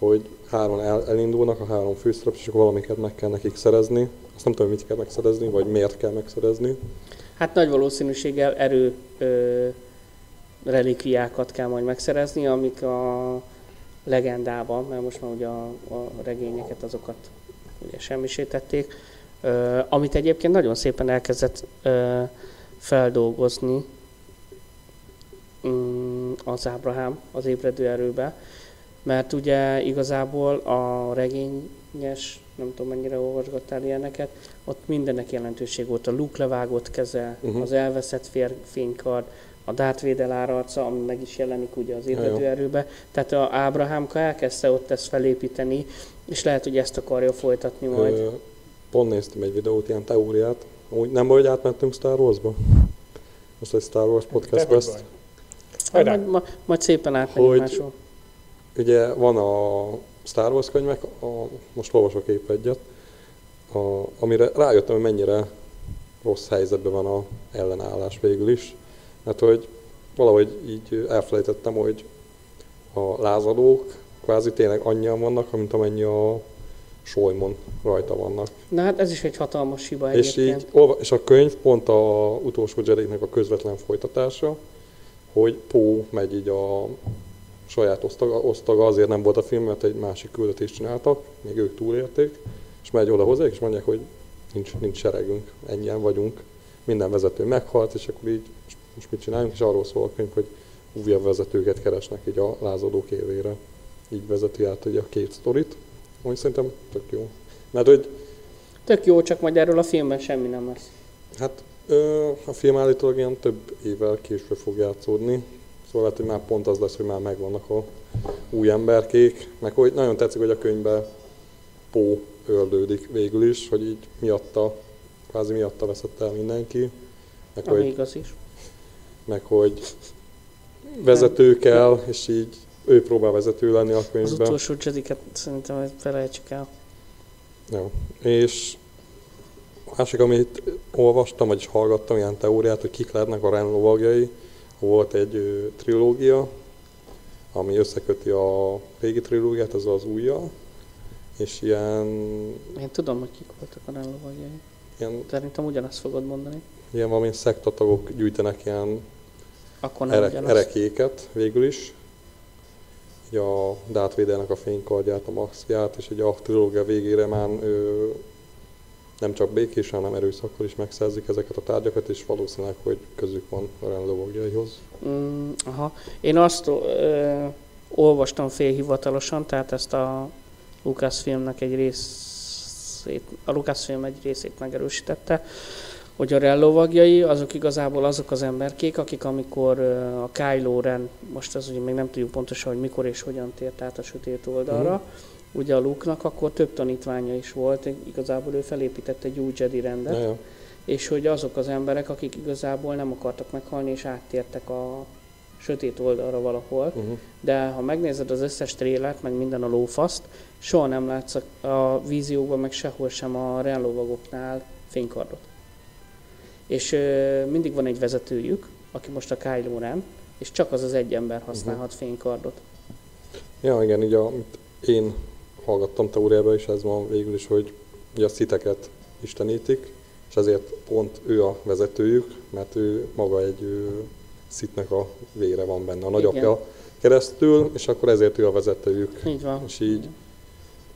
hogy három el, elindulnak, a három főszerep, és akkor valamiket meg kell nekik szerezni. Azt nem tudom, mit kell megszerezni, vagy miért kell megszerezni. Hát nagy valószínűséggel erő ö, relikviákat kell majd megszerezni, amik a legendában, mert most már ugye a, a regényeket, azokat ugye semmisítették, ö, amit egyébként nagyon szépen elkezdett ö, feldolgozni mm, az Ábrahám az ébredő erőbe, mert ugye igazából a regényes nem tudom mennyire olvasgattál ilyeneket, ott mindennek jelentőség volt. A Luke levágott keze, uh-huh. az elveszett fér, fénykard, a Darth Vader árarca, ami meg is jelenik ugye az ébredő erőbe. Tehát a Ábrahámka elkezdte ott ezt felépíteni, és lehet, hogy ezt akarja folytatni majd. Ö, pont néztem egy videót, ilyen teóriát. Úgy nem baj, hogy átmentünk Star Wars-ba? Most egy Star Wars podcast lesz. Hát majd, ma, majd szépen átmegyünk máshol. Ugye van a Star Wars könyvek, a, most olvasok épp egyet, a, amire rájöttem, hogy mennyire rossz helyzetben van a ellenállás végül is. Mert hogy valahogy így elfelejtettem, hogy a lázadók kvázi tényleg annyian vannak, mint amennyi a solymon rajta vannak. Na hát ez is egy hatalmas hiba És, egyébként. így, és a könyv pont a utolsó jedi a közvetlen folytatása, hogy Pó megy így a saját osztaga, osztaga, azért nem volt a film, mert egy másik küldetést csináltak, még ők túlélték, és megy oda hozzá, és mondják, hogy nincs, nincs seregünk, ennyien vagyunk, minden vezető meghalt, és akkor így most, most mit csináljunk, és arról szól a könyv, hogy újabb vezetőket keresnek így a lázadók évére. Így vezeti át ugye a két sztorit, ami szerintem tök jó. Mert hogy Tök jó, csak majd erről a filmben semmi nem lesz. Hát ö, a film állítólag ilyen több évvel később fog játszódni. Szóval lehet, hogy már pont az lesz, hogy már megvannak a új emberkék. Meg hogy nagyon tetszik, hogy a könyvben Pó öldődik végül is, hogy így miatta, kvázi miatta veszett el mindenki. Meg Ami hogy, igaz is. meg hogy vezető kell, és így ő próbál vezető lenni a Az könyvben. utolsó Jediket szerintem felejtsük el. Jó. És másik, amit olvastam, vagyis hallgattam ilyen teóriát, hogy kik lehetnek a Ren lovagjai. Volt egy ö, trilógia, ami összeköti a régi trilógiát, ez az újjal, és ilyen, Én tudom, hogy kik voltak a renlovagjai. ilyen, Szerintem ugyanazt fogod mondani. ilyen valami szektatagok gyűjtenek ilyen Akkor nem erek, ugyanazt. erekéket végül is. Így a Darth Vadernek a fénykardját, a maxját, és így a trilógia végére már ö, nem csak békésen, hanem erőszakkal is megszerzik ezeket a tárgyakat, és valószínűleg, hogy közük van a Ren lovagjaihoz. Mm, aha. Én azt ö, olvastam félhivatalosan, tehát ezt a Lucasfilmnek egy részét, a Lucasfilm egy részét megerősítette, hogy a Ren lovagjai, azok igazából azok az emberkék, akik amikor a Kylo Ren, most az ugye még nem tudjuk pontosan, hogy mikor és hogyan tért át a sötét oldalra, Mhm. Ugye a Luke-nak akkor több tanítványa is volt, igazából ő felépített egy új Jedi rendet, Ja, ja. és hogy azok az emberek, akik igazából nem akartak meghalni, és áttértek a sötét oldalra valahol, Uh-huh. de ha megnézed az összes trélert, meg minden a lófaszt, soha nem látsz a- a vízióban, meg sehol sem a renlovagoknál fénykardot. És ö, mindig van egy vezetőjük, aki most a Kylo Ren, és csak az az egy ember használhat fénykardot. ja, igen, így amit én hallgattam teóriában is, ez van végül is, hogy ugye a sziteket istenítik, és ezért pont ő a vezetőjük, mert ő maga egy ő, szitnek a vére van benne, a nagyapja keresztül, és akkor ezért ő a vezetőjük. Így van. És így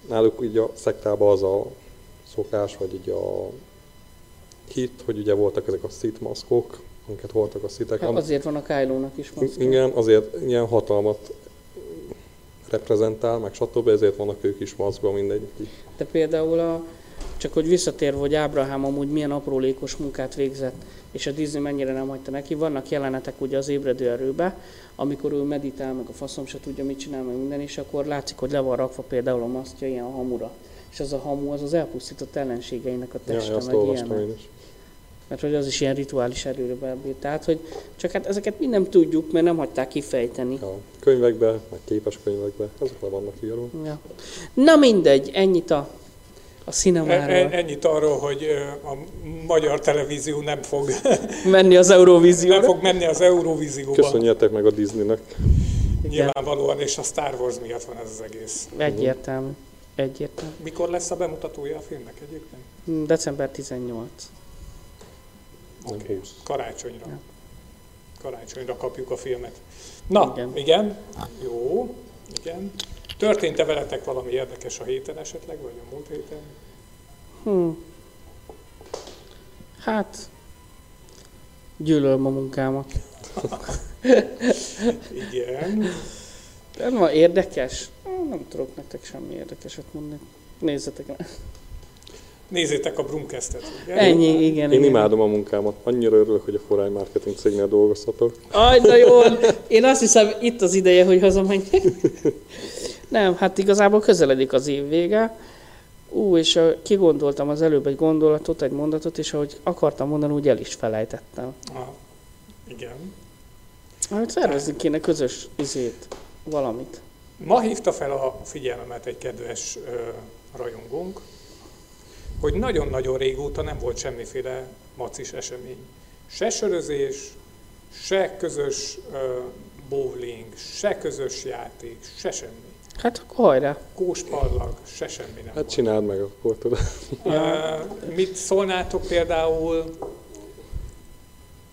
náluk így a szektában az a szokás, vagy így a hit, hogy ugye voltak ezek a szit maszkok, amiket voltak a szitek. Hát azért van a Kylo-nak is maszkja. igen, azért ilyen hatalmat reprezentál, meg stb. ezért vannak ők is maszkban mindegy. De például a, csak hogy visszatérve, hogy Ábrahám amúgy milyen aprólékos munkát végzett, és a Disney mennyire nem hagyta neki, vannak jelenetek ugye az ébredő erőbe, amikor ő meditál, meg a faszom se tudja, mit csinál, meg minden, és akkor látszik, hogy le van rakva például a masztja ilyen hamura. És az a hamu az az elpusztított ellenségeinek a Ja, teste, azt meg ilyenek. én is. Mert hogy az is ilyen rituális erőre belbír. Tehát, hogy csak hát ezeket mi nem tudjuk, mert nem hagyták kifejteni. Ja, könyvekbe, meg képes könyvekbe, azok le vannak írva. Ja. Na mindegy, ennyit a, a E- cinemáról. e- Ennyit arról, hogy a magyar televízió nem fog, [LAUGHS] Menni az Eurovízióra. nem fog menni az Eurovízióba. Köszönjetek meg a Disneynek. Nyilvánvalóan, és a Star Wars miatt van ez az egész. Egyértelmű. Egyértelmű. Mikor lesz a bemutatója a filmnek egyébként? December 18. 20. Karácsonyra. Ja. Karácsonyra kapjuk a filmet. Na, Igen. igen. Jó, igen. Történt-e veletek valami érdekes a héten esetleg, vagy a múlt héten? Hm. Hát, gyűlölöm a munkámat. Igen. Nem van érdekes? Hm, Nem tudok nektek semmi érdekeset mondani. Nézzetek meg. Nézzétek a Brumcastet. Ennyi, igen. Én igen. imádom a munkámat. Annyira örülök, hogy a Forány Marketing cégnél dolgozhatok. Aj, de jó. [LAUGHS] Én azt hiszem, itt az ideje, hogy hazamenjek. [LAUGHS] Nem, hát igazából közeledik az év vége. Ú, és uh, kigondoltam az előbb egy gondolatot, egy mondatot, és ahogy akartam mondani, úgy el is felejtettem. Ah, igen. Hát szervezni kéne közös izét, valamit. Ma hívta fel a figyelmemet egy kedves ö, rajongónk, hogy nagyon-nagyon régóta nem volt semmiféle macis esemény. Se sörözés, se közös ö, bowling, se közös játék, se semmi. Hát akkor hajrá. Kóspallag, se semmi nem Hát volt. csináld meg akkor, tudod. Ö, mit szólnátok például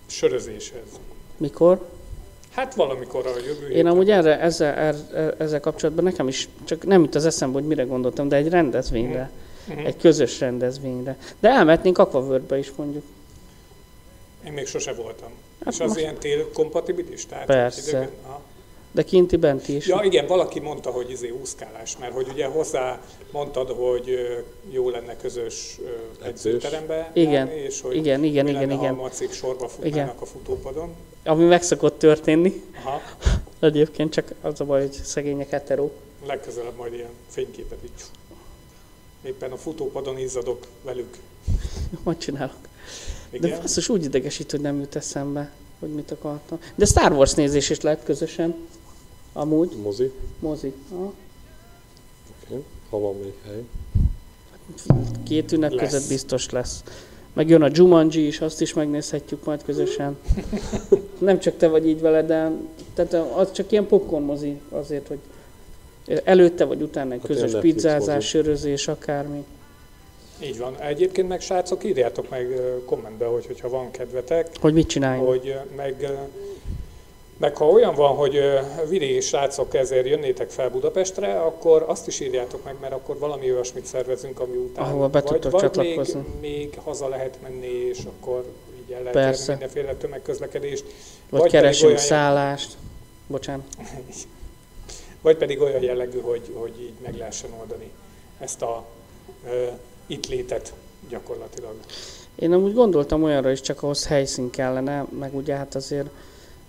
sörözéshez? Mikor? Hát valamikor a jövő Én amúgy erre, ezzel, erre, ezzel kapcsolatban nekem is csak nem jut az eszembe, hogy mire gondoltam, de egy rendezvényre. Mhm. Egy közös rendezvényre. De elmehetnénk Aquavörbe is mondjuk. Én még sose voltam. Hát És az most- ilyen tél kompatibilis? Tehát Persze. De kinti bent is. Ja igen, valaki mondta, hogy izé úszkálás, mert hogy ugye hozzá mondtad, hogy jó lenne közös edzőterembe Igen, járni, és hogy igen, igen, mi igen, lenne, igen. ha a macik sorba futnának a futópadon. Ami meg szokott történni. Aha. [LAUGHS] Egyébként csak az a baj, hogy szegények heteró. Legközelebb majd ilyen fényképet így. Éppen a futópadon izzadok velük. [LAUGHS] Majd csinálok. De Igen. basszus úgy idegesít, hogy nem jut eszembe, hogy mit akartam. De Star Wars nézés is lehet közösen. Amúgy. Mozi. Mozi. Aha. Okay. Ha van még hely. Két ünnep Lesz. között biztos lesz. Meg jön a Jumanji is, azt is megnézhetjük majd közösen. [LAUGHS] Nem csak te vagy így vele, de tehát az csak ilyen popcorn mozi azért, hogy előtte vagy utána egy Hát közös pizzázás, sörözés, akármi. Így van. Egyébként meg srácok, írjátok meg kommentbe, hogy, hogyha van kedvetek, Hogy mit csináljunk? hogy meg, meg ha olyan van, hogy vidéki srácok ezért jönnétek fel Budapestre, akkor azt is írjátok meg, mert akkor valami olyasmit szervezünk, ami után Ahova be vagy, vagy csatlakozni. Még, még haza lehet menni, és akkor így el lehet Persze. mindenféle tömegközlekedést. Vagy, vagy keresünk olyan- szállást. Bocsánat. [LAUGHS] Vagy pedig olyan jellegű, hogy, hogy így meg lehessen oldani ezt a ö, itt létet gyakorlatilag. Én amúgy gondoltam olyanra is, csak ahhoz helyszín kellene, meg ugye hát azért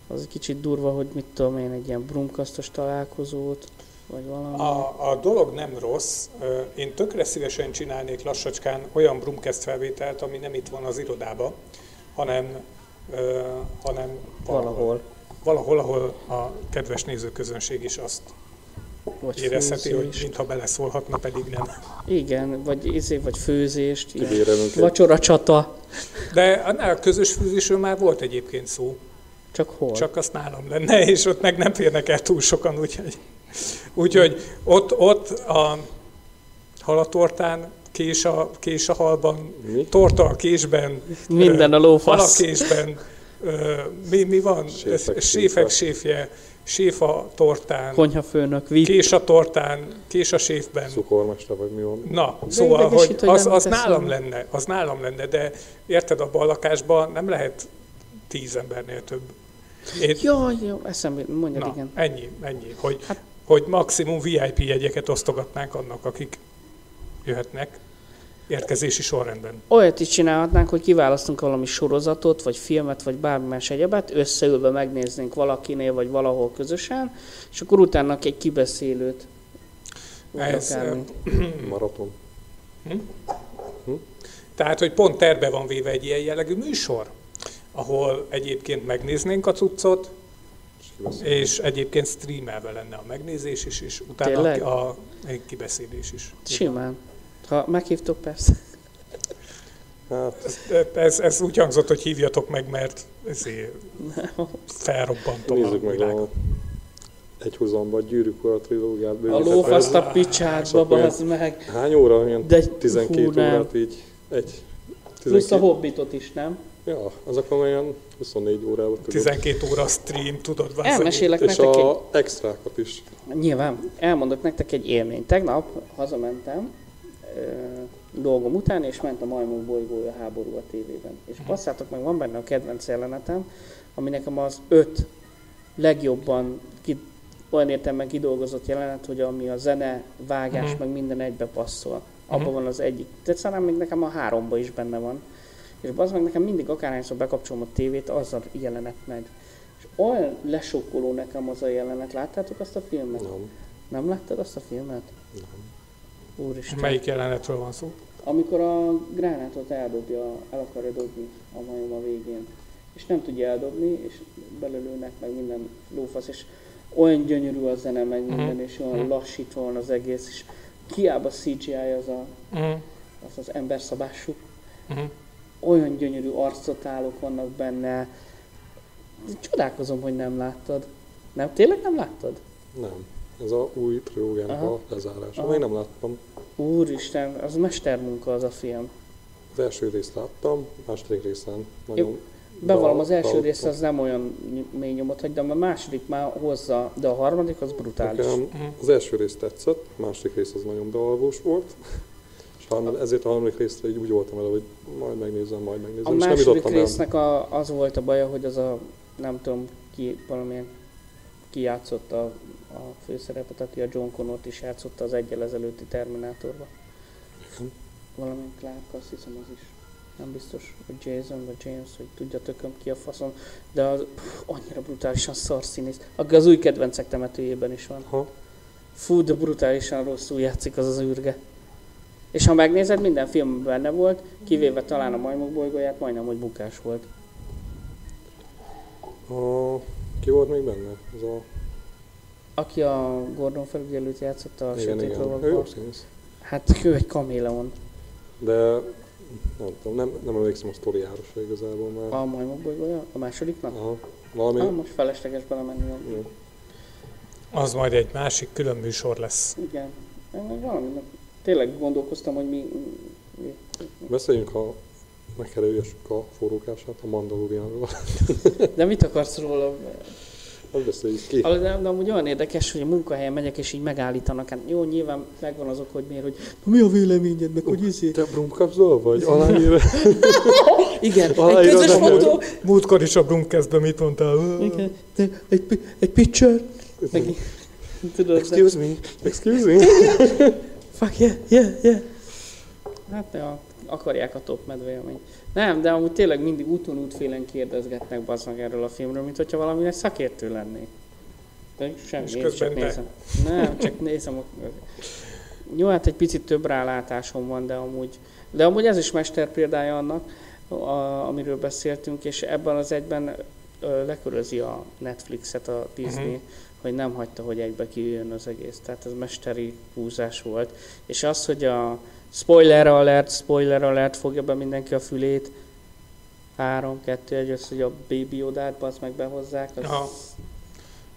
az egy kicsit durva, hogy mit tudom én, egy ilyen brumkasztos találkozót, vagy valami. A, a dolog nem rossz. Én tökre szívesen csinálnék lassacskán olyan Brumcast felvételt, ami nem itt van az irodába, hanem, hanem valahol. Valahol, ahol a kedves nézőközönség is azt Vagy érezheti, hogy főzést. mintha beleszólhatna, pedig nem. Igen, vagy izé, vagy főzést, Vacsora csata. De annál a közös fűzésről már volt egyébként szó, Csak hol? csak azt nálam lenne, [LAUGHS] és ott meg nem férnek el túl sokan, úgyhogy, úgyhogy ott, ott a halatortán, kés a, kés a halban, Mi? torta a késben, Minden a hal a lófasz. késben, mi, mi van? Séfek Séfek séfje, séfa tortán, Konyhafőnök, vip. kés a tortán, kés a séfben. cukormester, vagy mi van. Na, szóval, hogy az, az nálam lenne, az nálam lenne, de érted, abban a lakásban nem lehet tíz embernél több. Én, Jaj, jó, eszembe, mondjad, na, igen. ennyi, ennyi, hogy, Hát- hogy maximum VIP jegyeket osztogatnánk annak, akik jöhetnek érkezési sorrendben. Olyat is csinálhatnánk, hogy kiválasztunk valami sorozatot, vagy filmet, vagy bármi más egyebet, összeülve megnéznénk valakinél, vagy valahol közösen, és akkor utána egy kibeszélőt. Ez. Maraton. Tehát, hogy pont terve van véve egy ilyen jellegű műsor, ahol egyébként megnéznénk a cuccot, És egyébként streamelve lenne a megnézés is, és utána Tényleg? a, a kibeszélés is. Simán. Ha meghívtok, persze. Hát, Ez, ez úgy hangzott, hogy hívjatok meg, mert ezért felrobbantom nézzük a meg világot. a egy húzamba a gyűrűk ura trilógiát. A lófaszt a picsádba, olyan- bazd meg. Hány óra? Ilyen De 12 hú, órát így. Egy. Plusz a 12 hobbitot is, nem? Ja, az akkor olyan 24 órával tudod. 12 óra stream, tudod, vázolni. Elmesélek És nektek egy... a extrákat is. Nyilván, elmondok nektek egy élményt. Tegnap hazamentem dolgom után, és ment a Majmok bolygója háború a tévében. És passzátok meg, van benne a kedvenc jelenetem, ami nekem az öt legjobban ki, olyan értelemben kidolgozott jelenet, hogy ami a zene, vágás, Mhm. meg minden egybe passzol. Abban van az egyik. De szerintem még nekem a háromba is benne van. És az meg nekem mindig akárhányszor bekapcsolom a tévét, az a jelenet megy. És olyan lesokkoló nekem az a jelenet. Láttátok azt a filmet? Nem, Nem láttad azt a filmet? nem. Úristen. Melyik jelenetről van szó? Amikor a gránátot eldobja, el akarja dobni a majom a végén, és nem tudja eldobni, és belőlőnek meg minden lófasz, és olyan gyönyörű a zene, meg minden, és olyan Mhm. lassítva van az egész, és kiába CGI az a, Uh-huh. az, az emberszabású, Uh-huh. olyan gyönyörű arcotálok vannak benne. Csodálkozom, hogy nem láttad. Nem, tényleg nem láttad? Nem. Ez a új trilógiának Aha. a lezárása. Aha. Még nem láttam. Úristen, az mestermunka az a film. Az első részt láttam, második részen nagyon... Bevallom, be- az első bealudtam. rész az nem olyan mély nyomot hagy, de a második már hozza, de a harmadik az brutális. Nekem az első rész tetszett, a második rész az nagyon bealvós volt. [LAUGHS] És harmad, ezért a harmadik részre így úgy voltam vele, hogy majd megnézem, majd megnézem. A és nem második el. résznek a, az volt a baja, hogy az a, nem tudom, ki, valamilyen ki játszotta a, a főszerepet, aki a John Connort is játszotta az egyel ezelőtti Terminátorban. Igen. Valamilyen Clark, azt hiszem az is. Nem biztos, hogy Jason vagy James, hogy tudja tököm ki a faszom, de az, pff, annyira brutálisan szar színész. Aki az új kedvencek temetőjében is van. Ha, Fú, de brutálisan rosszul játszik az az űrge. És ha megnézed, minden filmben benne volt, kivéve talán a majmok bolygóját, majdnem, hogy bukás volt. a, ki volt még benne? Az a, Aki a Gordon felügyelőt játszotta a igen, Sötét igen. Ő jó Lovakban. Hát ő egy kaméleon. De nem tudom, nem, nem emlékszem a sztoriára se igazából már. A majmok bolygója? A másodiknak? Aha, valami... Ah, most felesleges belemenni. a- jó. Az majd egy másik külön műsor lesz. Igen. Valami, tényleg gondolkoztam, hogy mi... mi Beszéljünk a megkerüljessük a forrókását, a Mandalorianról. de mit akarsz róla? Hát beszéljük ki. De, de amúgy olyan érdekes, hogy a munkahelyen megyek, és így megállítanak. Hát jó, nyilván megvan azok, hogy miért, hogy na, mi a véleményed, meg hogy izé. Te brumkapzol vagy? Aláír? [LAUGHS] Igen, egy Aláírod közös fotó. Múltkor is a Brumkezben mit mondtál? Igen, de egy, egy picture. Meg, tudod, de, Excuse me, excuse me. fuck yeah, yeah, yeah. Hát ja, akarják a top medveélményt. Nem, de amúgy tényleg mindig úton útfélen kérdezgetnek bazdmeg erről a filmről, mint hogyha valami szakértő lennék. De semmi, És én csak te. nézem. Nem, csak nézem. A... Jó, hát egy picit több rálátásom van, de amúgy, de amúgy ez is mester példája annak, a, amiről beszéltünk, és ebben az egyben ö, lekörözi a Netflixet a Disney, uh-huh. hogy nem hagyta, hogy egybe kijöjjön az egész. Tehát ez mesteri húzás volt. És az, hogy a spoiler alert, spoiler alert fogja be mindenki a fülét, 3, 2, 1, az, hogy a Baby Odát az meg behozzák, az, Aha.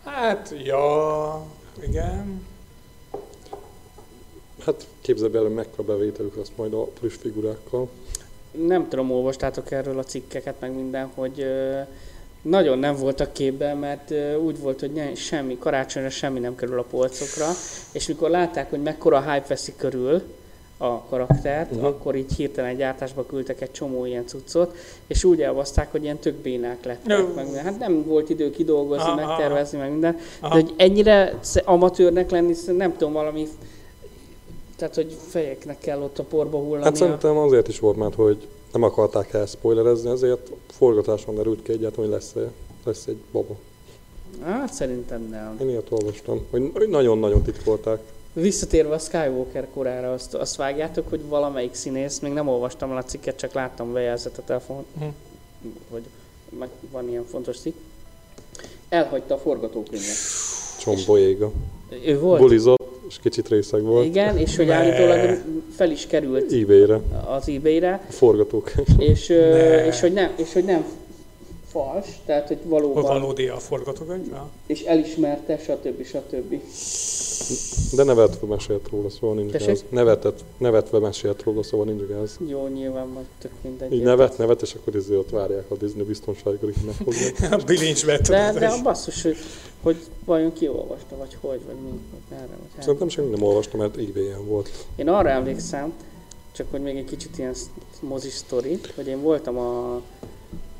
Hát, ja, igen. Hát képzeld el, hogy mekkora bevételük lesz majd a plusz figurákkal. nem tudom, olvastátok erről a cikkeket, meg minden, hogy ö, nagyon nem voltak képben, mert ö, úgy volt, hogy ne, semmi, karácsonyra semmi nem kerül a polcokra, és mikor látták, hogy mekkora hype veszi körül a karaktert, uh-huh. akkor így hirtelen egy gyártásba küldtek egy csomó ilyen cuccot, és úgy elbaszták, hogy ilyen tök bénák lettek. Meg, hát nem volt idő kidolgozni, Aha, megtervezni, meg minden. Aha. De hogy ennyire amatőrnek lenni, szerintem nem tudom, valami tehát, hogy fejeknek kell ott a porba hullani. Hát szerintem azért is volt, mert hogy nem akarták el spoilerezni, ezért forgatáson derült ki egyáltalán, hogy lesz, lesz egy baba. Hát szerintem nem. Én ilyet olvastam, hogy nagyon-nagyon titkolták. Visszatérve a Skywalker korára, azt, azt vágjátok, hogy valamelyik színész, még nem olvastam el a cikket, csak láttam bejelzett a telefon, Mhm. hogy meg van ilyen fontos cikk. Elhagyta a forgatókönyvet. Csombolyéga. Ő volt? Bulizott, és kicsit részeg volt. Igen, és hogy Ne. állítólag fel is került eBay-re, az eBay-re, a forgatók. és, és, hogy nem, és hogy nem fals, tehát hogy valóban, valódi a forgatókönyv? És elismerte, stb. stb. De nevetve mesélt róla, szóval nincs Tessék? gáz. Nevetett, nevetve mesélt róla, szóval nincs gáz. Jó, nyilván majd tök mindegy. Így nevet, nevet, és akkor izé ott várják a Disney biztonságra, hogy meghozzák. [LAUGHS] A bilincsbe De, de a basszus, hogy, hogy vajon ki olvasta, vagy hogy, vagy mi, vagy merre, vagy hát. Szerintem semmi nem olvastam, mert eBay-en volt. Én arra emlékszem, csak hogy még egy kicsit ilyen mozi sztori, hogy én voltam a,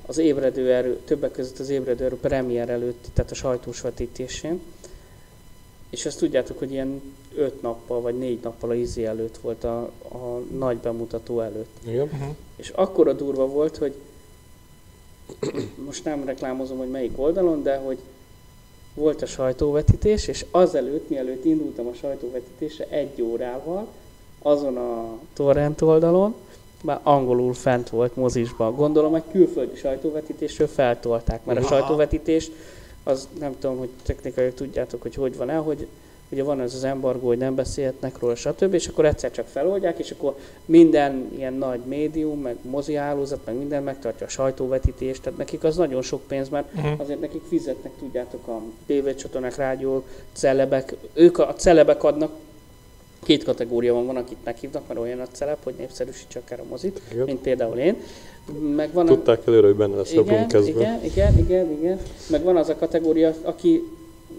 az ébredő erő, többek között az ébredő erő premier előtt, tehát a sajtós vetítésén, És azt tudjátok, hogy ilyen öt nappal vagy négy nappal a izi előtt volt a, a nagy bemutató előtt. Igen. Uh-huh. És akkora durva volt, hogy most nem reklámozom, hogy melyik oldalon, de hogy volt a sajtóvetítés, és azelőtt, mielőtt indultam a sajtóvetítésre egy órával, azon a torrent oldalon, már angolul fent volt mozisban. Gondolom, egy külföldi sajtóvetítésről feltolták, mert a sajtóvetítés, az nem tudom, hogy technikai tudjátok, hogy hogy van el, hogy ugye van ez az embargó, hogy nem beszélhetnek róla, stb. És akkor egyszer csak feloldják, és akkor minden ilyen nagy médium, meg mozi hálózat, meg minden megtartja a sajtóvetítést, tehát nekik az nagyon sok pénz, mert Uh-huh. azért nekik fizetnek, tudjátok, a tévécsatornák, rádiók, celebek, ők a celebek adnak, két kategória van, van, akit meghívnak, mert olyan a celeb, hogy népszerűsítse akár a mozit, Igen. mint például én. Meg van a, Tudták előre, hogy benne lesz a igen, Blumkezben. igen, igen, igen, igen. Meg van az a kategória, aki,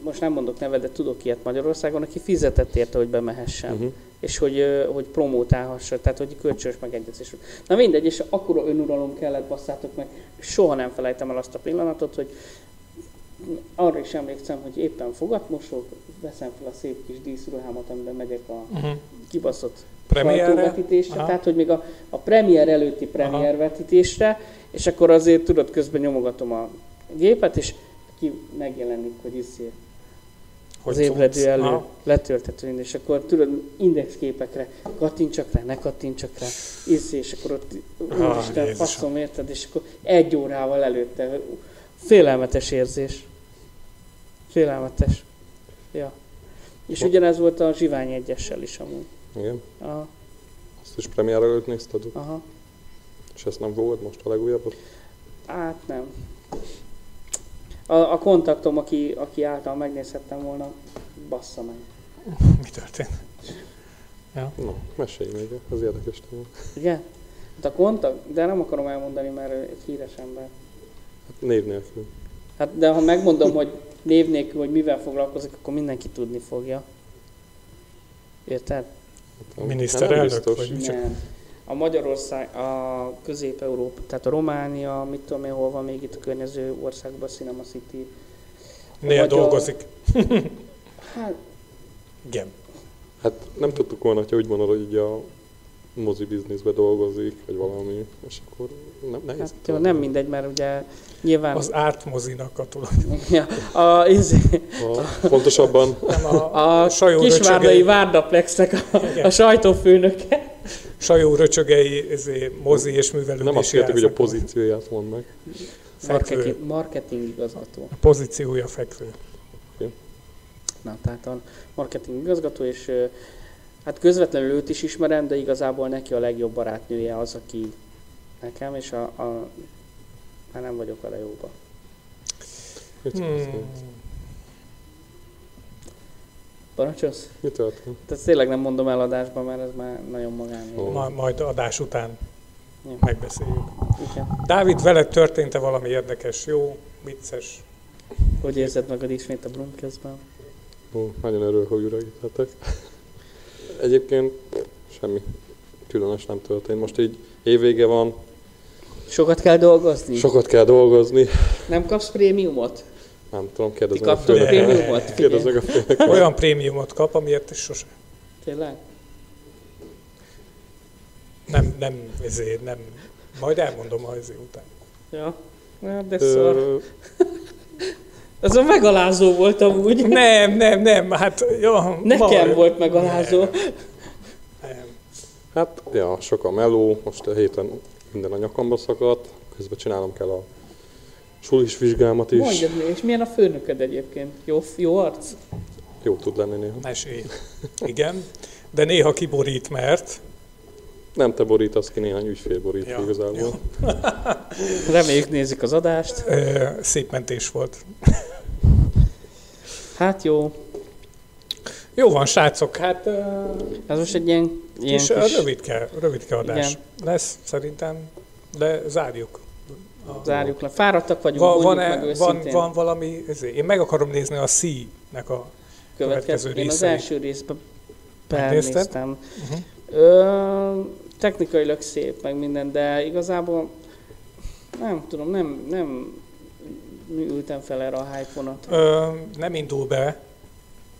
most nem mondok nevet, de tudok ilyet Magyarországon, aki fizetett érte, hogy bemehessen. Uh-huh. És hogy, hogy promótálhassa, tehát hogy kölcsönös megegyezés. Na mindegy, és akkora önuralom kellett, basszátok meg, soha nem felejtem el azt a pillanatot, hogy arra is emlékszem, hogy éppen fogatmosok, veszem fel a szép kis díszruhámat, amiben megyek a Uh-huh. kibaszott sajtóvetítésre, Aha. tehát hogy még a, a premier előtti premier vetítésre, és akkor azért tudod, közben nyomogatom a gépet, és ki megjelenik, hogy Hogy az ébredő elő Aha. letölthető, és akkor tudod, indexképekre kattintsak rá, ne kattintsak rá, iszé, és akkor ott, Ah, úristen, faszom, érted, és akkor egy órával előtte, félelmetes érzés. Félelmetes. Ja. És Mo- ugyanez volt a Zsivány egyessel is amúgy. Igen. Aha, Azt is premier előtt nézted, aha. és ezt nem fogod most a legújabbot? Hát nem. A, a kontaktom, aki, aki által megnézhettem volna, bassza meg. [LAUGHS] Mi történt? Na, mesélj még, ez érdekes téma. Igen? Hát a kontakt, de nem akarom elmondani, mert egy híres ember. Hát név nélkül. Hát de ha megmondom, hogy név nélkül, hogy mivel foglalkozik, akkor mindenki tudni fogja. Érted? Hát Miniszterelnök, vagy- Nem. A Magyarország, a Közép-Európa, tehát a Románia, mit tudom én, hol van még itt a környező országban, Cinema City. Néha Vagy a- dolgozik. Hát, Igen. Hát nem tudtuk volna, hogy úgy mondod, hogy így a mozi bizniszbe dolgozik, vagy valami, és akkor nem, nehéz. hát jó, nem mindegy, mert ugye nyilván... Az ártmozinak a tulaj. Ja, a, izé, A, pontosabban Nem a, a sajó kisvárdai röcsögei, Várdaplexnek a, a sajtófőnöke. sajó röcsögei ezé, mozi és művelődési nem azt kértük, hogy a pozícióját mondd meg. Fekvő. Marketing, marketing igazgató. A pozíciója fekvő. Na, tehát a marketing igazgató, és hát közvetlenül őt is ismerem, de igazából neki a legjobb barátnője az, aki nekem, és a, a már nem vagyok vele jóba. Hmm. Parancsolsz? Mi történt? Tehát tényleg nem mondom el adásban, mert ez már nagyon magán. Ó. Ma, majd adás után Ja. megbeszéljük. Igen. Dávid, veled történt-e valami érdekes, jó, vicces? Hogy érzed magad ismét a Brumkezben? Ó, nagyon örülök, hogy lehetek. Egyébként semmi különös nem történt. Most így évvége van, Sokat kell dolgozni? sokat kell dolgozni. Nem kapsz prémiumot? Nem tudom, Ti kérdezem a kaptok főnök. főnöket. prémiumot? [LAUGHS] Kérdezek a főnöket. Olyan prémiumot kap, amiért sose. Tényleg? Nem, nem, ezért nem. Majd elmondom a ezért után. Ja. ja de szar. Ö, Ez a megalázó volt amúgy. Nem, nem, nem, hát jó. Nekem majd- volt megalázó. Nem. Hát, ja, sok a meló, most a héten minden a nyakamba szakadt, közben csinálnom kell a sulis vizsgámat is. Mondjad még, és milyen a főnököd egyébként? Jó, jó arc? Jó tud lenni néha. Mesélj. Igen. De néha kiborít, mert Nem te borítasz ki, néhány ügyfél borít Ja, ja, igazából. jó. [LAUGHS] Reméljük nézik az adást. ö, szép mentés volt. Hát jó. Jó van, srácok, hát Ez most egy ilyen, ilyen kis, kis rövidke, rövidke adás Igen. lesz szerintem, de zárjuk. A- zárjuk le. Fáradtak vagyunk, Van, mondjuk van, meg van, van valami, ezért, én meg akarom nézni a C-nek a következő Én az első részben belnéztem. Uh-huh. Ö, technikailag szép, meg minden, de igazából nem tudom, nem, nem ültem fel erre a hype nem indul be,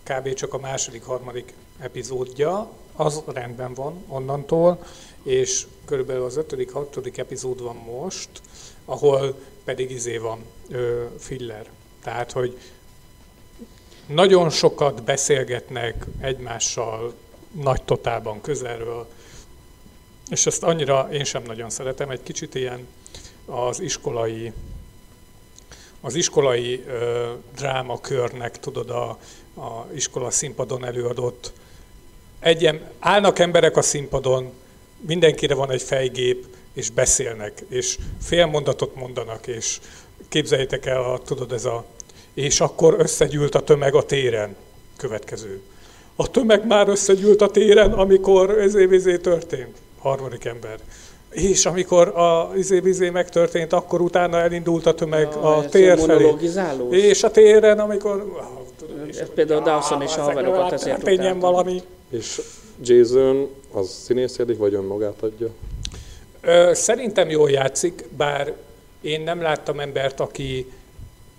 kb. csak a második, harmadik epizódja, az rendben van onnantól, és körülbelül az ötödik, hatodik epizód van most, ahol pedig izé van, ö, filler. Tehát, hogy nagyon sokat beszélgetnek egymással nagy totában közelről, és ezt annyira én sem nagyon szeretem, egy kicsit ilyen az iskolai az iskolai ö, drámakörnek, tudod, a, a iskola színpadon előadott. Egyen, állnak emberek a színpadon, mindenkire van egy fejgép, és beszélnek, és fél mondatot mondanak, és képzeljétek el, a, tudod, ez a és akkor összegyűlt a tömeg a téren. Következő. A tömeg már összegyűlt a téren, amikor ez évizé történt. Harmadik ember. És amikor a izé megtörtént, akkor utána elindult a tömeg Ja, a ez tér felé. És a téren, amikor... és Ez például Dawson és ezek haverokat történjen utáltam. valami. És Jason az színészkedik, vagy önmagát adja? Ö, Szerintem jól játszik, bár én nem láttam embert, aki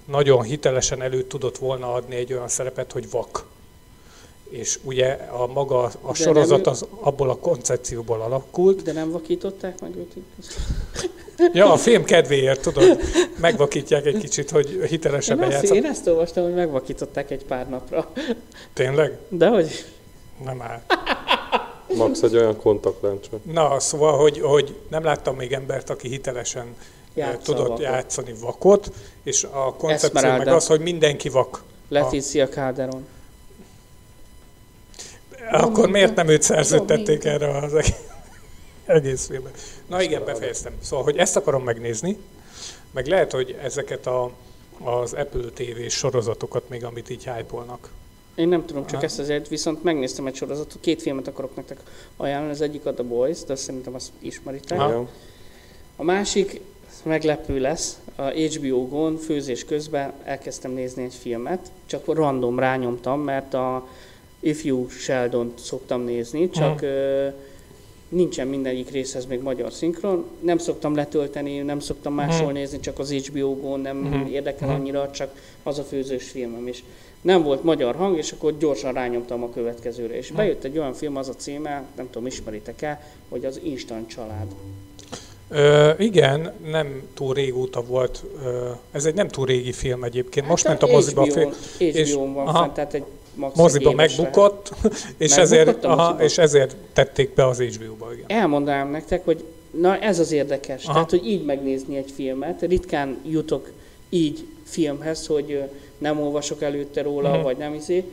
nagyon hitelesen elő tudott volna adni egy olyan szerepet, hogy vak. És ugye a maga a De sorozat az abból a koncepcióból alakult. De nem vakították meg őt? Ja, a film kedvéért, tudod, megvakítják egy kicsit, hogy hitelesebben játszott. én ezt olvastam, hogy megvakították egy pár napra. Tényleg? De hogy? Nem áll. Max egy olyan kontaktlencse. Na, szóval, hogy, hogy nem láttam még embert, aki hitelesen eh, Játsza tudott vakot. játszani vakot, és a koncepció meg Esmeralda. az, hogy mindenki vak. Leticia Calderon. Akkor miért nem őt szerződtették erre az egész- filmben? Na igen, befejeztem. Szóval, hogy ezt akarom megnézni, meg lehet, hogy ezeket a, az Apple TV sorozatokat még, amit így hype-olnak. Én nem tudom, csak ezt azért, viszont megnéztem egy sorozatot, két filmet akarok nektek ajánlani, az egyik a The Boys, de azt szerintem azt ismeritek. Igen. A másik meglepő lesz, a HBO Go-n főzés közben elkezdtem nézni egy filmet, csak random rányomtam, mert a Ifjú sheldon szoktam nézni, csak ö, nincsen mindegyik részhez még magyar szinkron. Nem szoktam letölteni, nem szoktam máshol Mhm. nézni, csak az HBO Go-n nem Mhm. érdekel Mhm. annyira, csak az a főzős filmem is. Nem volt magyar hang, és akkor gyorsan rányomtam a következőre. És bejött egy olyan film, az a címe, nem tudom, ismeritek-e, hogy az Instant Család. Ö, igen, nem túl régóta volt, ö, ez egy nem túl régi film egyébként, most ment a moziba a film. és- HBO-n van aha. fent, tehát egy. Moziba megbukott, [LAUGHS] és ezért, aha, és ezért tették be az HBO-ba, igen. elmondanám nektek, hogy na ez az érdekes. Aha. Tehát, hogy így megnézni egy filmet. Ritkán jutok így filmhez, hogy nem olvasok előtte róla, Mhm. vagy nem izé.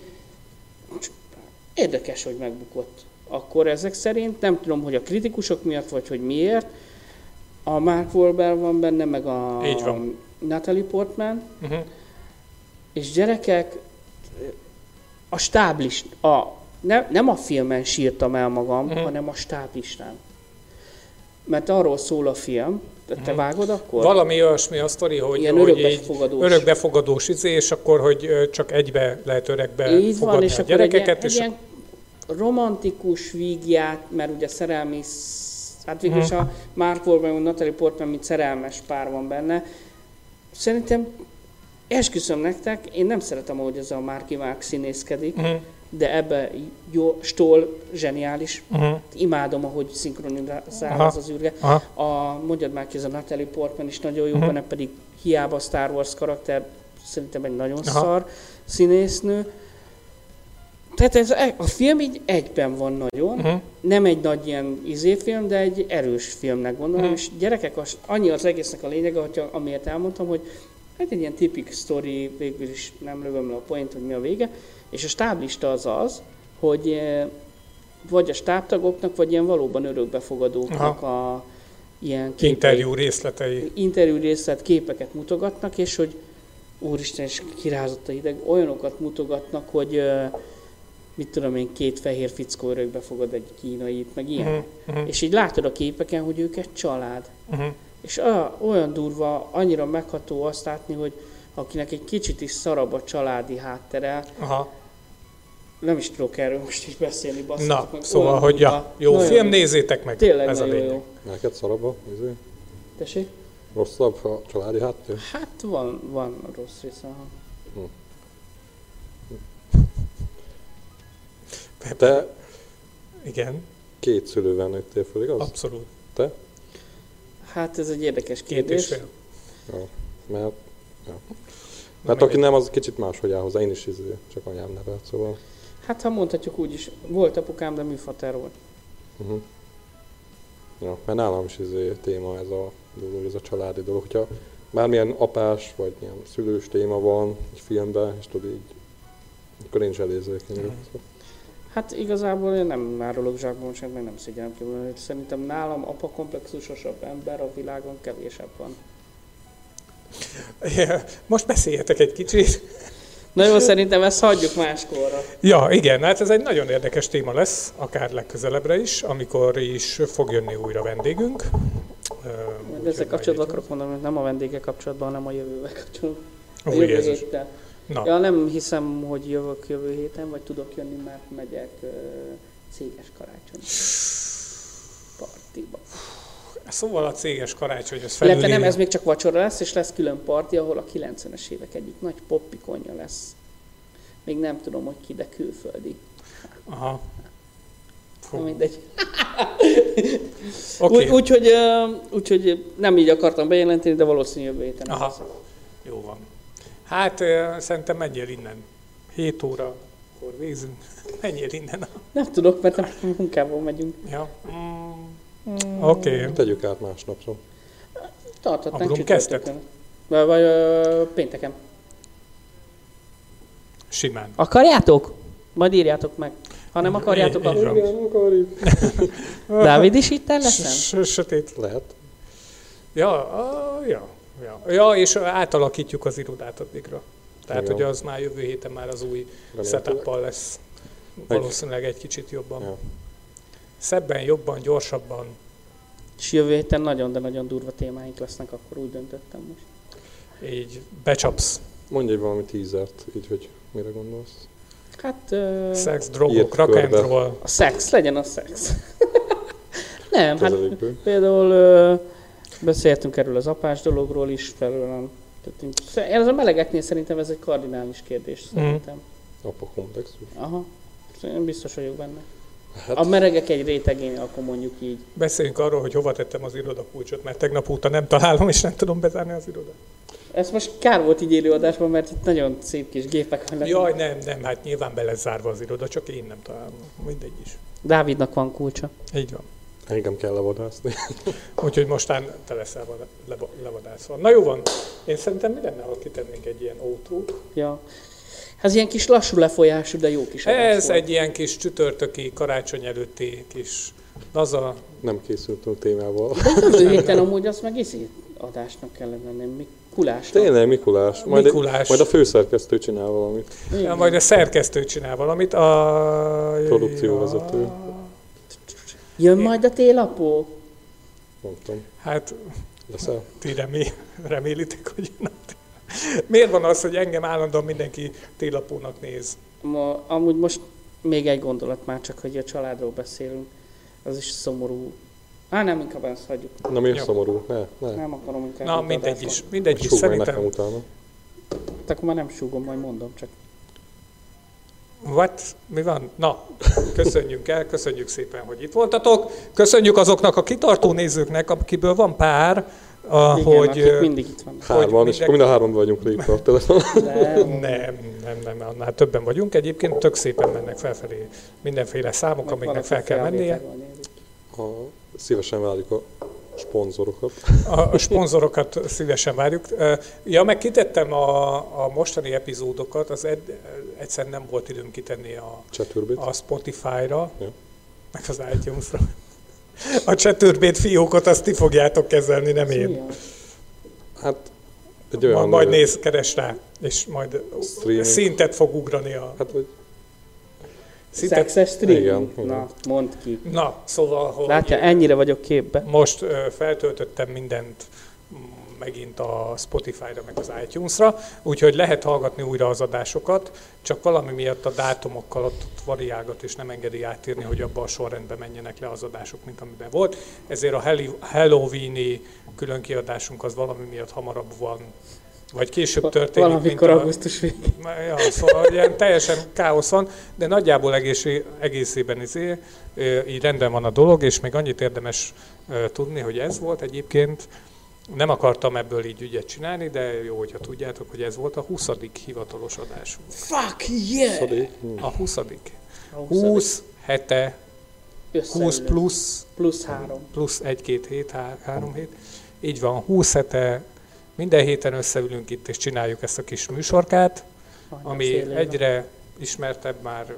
Érdekes, hogy megbukott. Akkor ezek szerint, nem tudom, hogy a kritikusok miatt, vagy hogy miért, a Mark Wahlberg van benne, meg a. Natalie Portman, Uh-huh. és gyerekek, a stáblist, a, ne, nem a filmen sírtam el magam, Mhm. hanem a stáblistán. Mert arról szól a film, te, te vágod akkor? Valami olyasmi a sztori, hogy, Ilyen hogy így örökbefogadós. örökbefogadós izé, és akkor, hogy csak egybe lehet örökbe Így van, fogadni és a akkor gyerekeket, egy és ilyen romantikus vígját, mert ugye szerelmi, sz- hát végül is Mhm. a Mark Wahlberg, Natalie Portman, mint szerelmes pár van benne. Szerintem esküszöm nektek, én nem szeretem, ahogy ez a Marky Mark színészkedik, uh-huh. de ebbe jó, Stoll zseniális. Uh-huh. Imádom, ahogy szinkronizál Aha. az az űrge. Aha. A, mondjad már ki, ez a Natalie Portman is nagyon jó, Mhm. benne pedig hiába Star Wars karakter, szerintem egy nagyon Aha. szar színésznő. Tehát ez, e- a film így egyben van nagyon, Uh-huh. nem egy nagy ilyen izéfilm, de egy erős filmnek gondolom, Mhm. és gyerekek, az, annyi az egésznek a lényege, hogyha, amiért elmondtam, hogy hát egy ilyen tipik story, végül is nem lövöm le a point, hogy mi a vége, és a stáblista az az, hogy eh, vagy a stábtagoknak, vagy ilyen valóban örökbefogadóknak a ilyen képei- Interjú részletei. interjú részlet képeket mutogatnak, és hogy úristen, és kirázott a hideg, olyanokat mutogatnak, hogy ö, mit tudom én, két fehér fickó örökbe fogad egy kínait, meg ilyen. Uh-huh. És így látod a képeken, hogy ők egy család. Uh-huh. És a, olyan durva, annyira megható azt látni, hogy akinek egy kicsit is szarabb a családi háttere, Aha. nem is tudok erről most is beszélni, basszatok Na, meg, szóval, olyan hogy ja, jó Nagyon film, durva. nézzétek meg. Tényleg Ez a lényeg. jó. Neked szarabb a izé? Tessék? Rosszabb a családi háttér? Hát van, van rossz része. aha. Te Igen, két szülővel nőttél föl, igaz? abszolút. Te? Hát ez egy érdekes Két és kérdés. fél. Ja. Mert, ja. Mert meg aki nem, az kicsit máshogy áll hozzá. Én is izé, csak anyám nevelt, szóval. Hát ha mondhatjuk úgy is, volt apukám, de műfater volt. Uh-huh. Ja, mert nálam is izé téma ez a dolog, ez a családi dolog. Hogyha bármilyen apás vagy ilyen szülős téma van egy filmben, és tudod így, akkor én is elérzékeny vagyok. Hát igazából én nem árulok zsákban, sem meg nem szégyellem ki, mert szerintem nálam apa komplexusosabb ember a világon kevésebb van. Ja, Most beszéljetek egy kicsit. Na jó, szerintem ezt hagyjuk máskorra. Ja, igen, hát ez egy nagyon érdekes téma lesz, akár legközelebbre is, amikor is fog jönni újra vendégünk. Ezzel kapcsolatban akarok mondani, hogy nem a vendége kapcsolatban, hanem a jövővel kapcsolatban. A Ó, jövő Jézus. héttel. Na, Ja, nem hiszem, hogy jövök jövő héten, vagy tudok jönni, mert megyek ö, céges karácsony partiba. szóval a céges karácsony, az Illetve nem, ez még csak vacsora lesz, és lesz külön parti, ahol a 90-es évek egyik nagy poppikonja lesz. Még nem tudom, hogy ki, de külföldi. Aha. Fú, mindegy. Oké, Úgy, úgyhogy, ö, úgyhogy nem így akartam bejelenteni, de valószínűleg jövő héten. Aha. lesz. Hát szerintem menjél innen. 7 óra, akkor végzünk. [LAUGHS] Menjél innen. Nem tudok, mert nem munkával megyünk. Ja. Mm. Oké. Okay. Tegyük át másnapra. Tarthatnánk Abrum csütörtökön. Vagy, vagy ö, pénteken. Simán. Akarjátok? Majd írjátok meg. Ha nem akarjátok, akkor... van. akarjuk. Dávid is itt leszem? S- Sötét. Lehet. Ja, a, ja, ja. Ja, és átalakítjuk az irodát addigra. Tehát, Igen. hogy az már jövő héten már az új setup lesz. Valószínűleg egy kicsit jobban. Ja. Szebben, jobban, gyorsabban. És jövő héten nagyon, de nagyon durva témáink lesznek, akkor úgy döntöttem most. Így becsapsz. Mondj egy valami tízert, így, hogy mire gondolsz. Hát ö, Szex, drogok, rock and körbe. roll. a szex, legyen a szex. [LAUGHS] nem, hát például ö, beszéltünk erről az apás dologról is, felőlem. Tehát én- Ez a melegeknél szerintem ez egy kardinális kérdés, Mhm. szerintem. Apa komplexus. Aha, én biztos vagyok benne. Hát, A meregek egy rétegén, akkor mondjuk így. Beszéljünk arról, hogy hova tettem az irodakulcsot, mert tegnap óta nem találom, és nem tudom bezárni az irodát. Ez most kár volt így élőadásban, mert itt nagyon szép kis gépek vannak. Jaj, nem, nem, hát nyilván be lesz zárva az iroda, csak én nem találom. Mindegy is. Dávidnak van kulcsa. Így van. Engem kell levadászni. [LAUGHS] Úgyhogy mostán te leszel levadászva. Na jó van, én szerintem mi lenne, ha kitennénk egy ilyen ótót? Ja. Ez ilyen kis lassú lefolyású, de jó kis Ez volt. egy ilyen kis csütörtöki, karácsony előtti kis laza. Nem készültünk témával. De jövő héten amúgy azt meg izé adásnak kellene lenni, mi kulásnak. Tényleg, Mikulás. Majd, Mikulás. majd a főszerkesztő csinál valamit. Igen. Ja, majd a szerkesztő csinál valamit. A... Produkcióvezető. Jön majd a télapó? Tudom. Hát Leszel? ti remé, remélitek, hogy jön a tél. Miért van az, hogy engem állandóan mindenki télapónak néz? Ma, amúgy most még egy gondolat már csak, hogy a családról beszélünk. Az is szomorú. Á, nem, inkább ezt hagyjuk. Na miért Jó. szomorú? Ne, ne. Nem akarom inkább. Na, mindegy is. Mindegy is. Meg nekem Szerintem... utána. Hát akkor már nem súgom, majd mondom csak. What? Mi van? Na, köszönjük el, köszönjük szépen, hogy itt voltatok. Köszönjük azoknak a kitartó nézőknek, akiből van pár, Igen, hogy... akik ö, mindig itt vannak. Hárman, és mindenki- akkor mind a hárman vagyunk a telefon. De, Nem, nem, nem, annál többen vagyunk. Egyébként tök szépen mennek felfelé mindenféle számok, amiknek fel kell mennie. A, szívesen várjuk a szponzorokat. A, a szponzorokat szívesen várjuk. Ja, meg kitettem a, a mostani epizódokat, az ed, egyszer nem volt időm kitenni a, a Spotify-ra, Ja. meg az iTunes-ra. A csetőrbét fiókot azt ti fogjátok kezelni, nem én. Hát egy olyan... Majd, majd néz, keres rá, és majd Streaming. szintet fog ugrani a Hát, hogy szintet. Szexes stream? Igen, igen. Na, mondd ki. Na, szóval, hogy Látja, ennyire vagyok képbe. most ö, feltöltöttem mindent mm, megint a Spotify-ra, meg az iTunes-ra, úgyhogy lehet hallgatni újra az adásokat, csak valami miatt a dátumokkal ott, ott variálgat, és nem engedi átírni, hogy abba a sorrendben menjenek le az adások, mint amiben volt. Ezért a Halloween-i különkiadásunk az valami miatt hamarabb van vagy később történik, Valamikor mint a, augusztus végén. Ja, szóval ilyen teljesen káosz van, de nagyjából egész, egészében izé, így rendben van a dolog, és még annyit érdemes ö, tudni, hogy ez volt egyébként, nem akartam ebből így ügyet csinálni, de jó, hogyha tudjátok, hogy ez volt a 20. hivatalos adásunk. Fuck yeah! Szadik. A 20. A 20 hete, 20 Összeülünk. plusz, Plusz három. plusz 1-2 hét, 3 hét. Így van, 20 hete, minden héten összeülünk itt, és csináljuk ezt a kis műsorkát, Majdnem ami fél éve. egyre ismertebb már.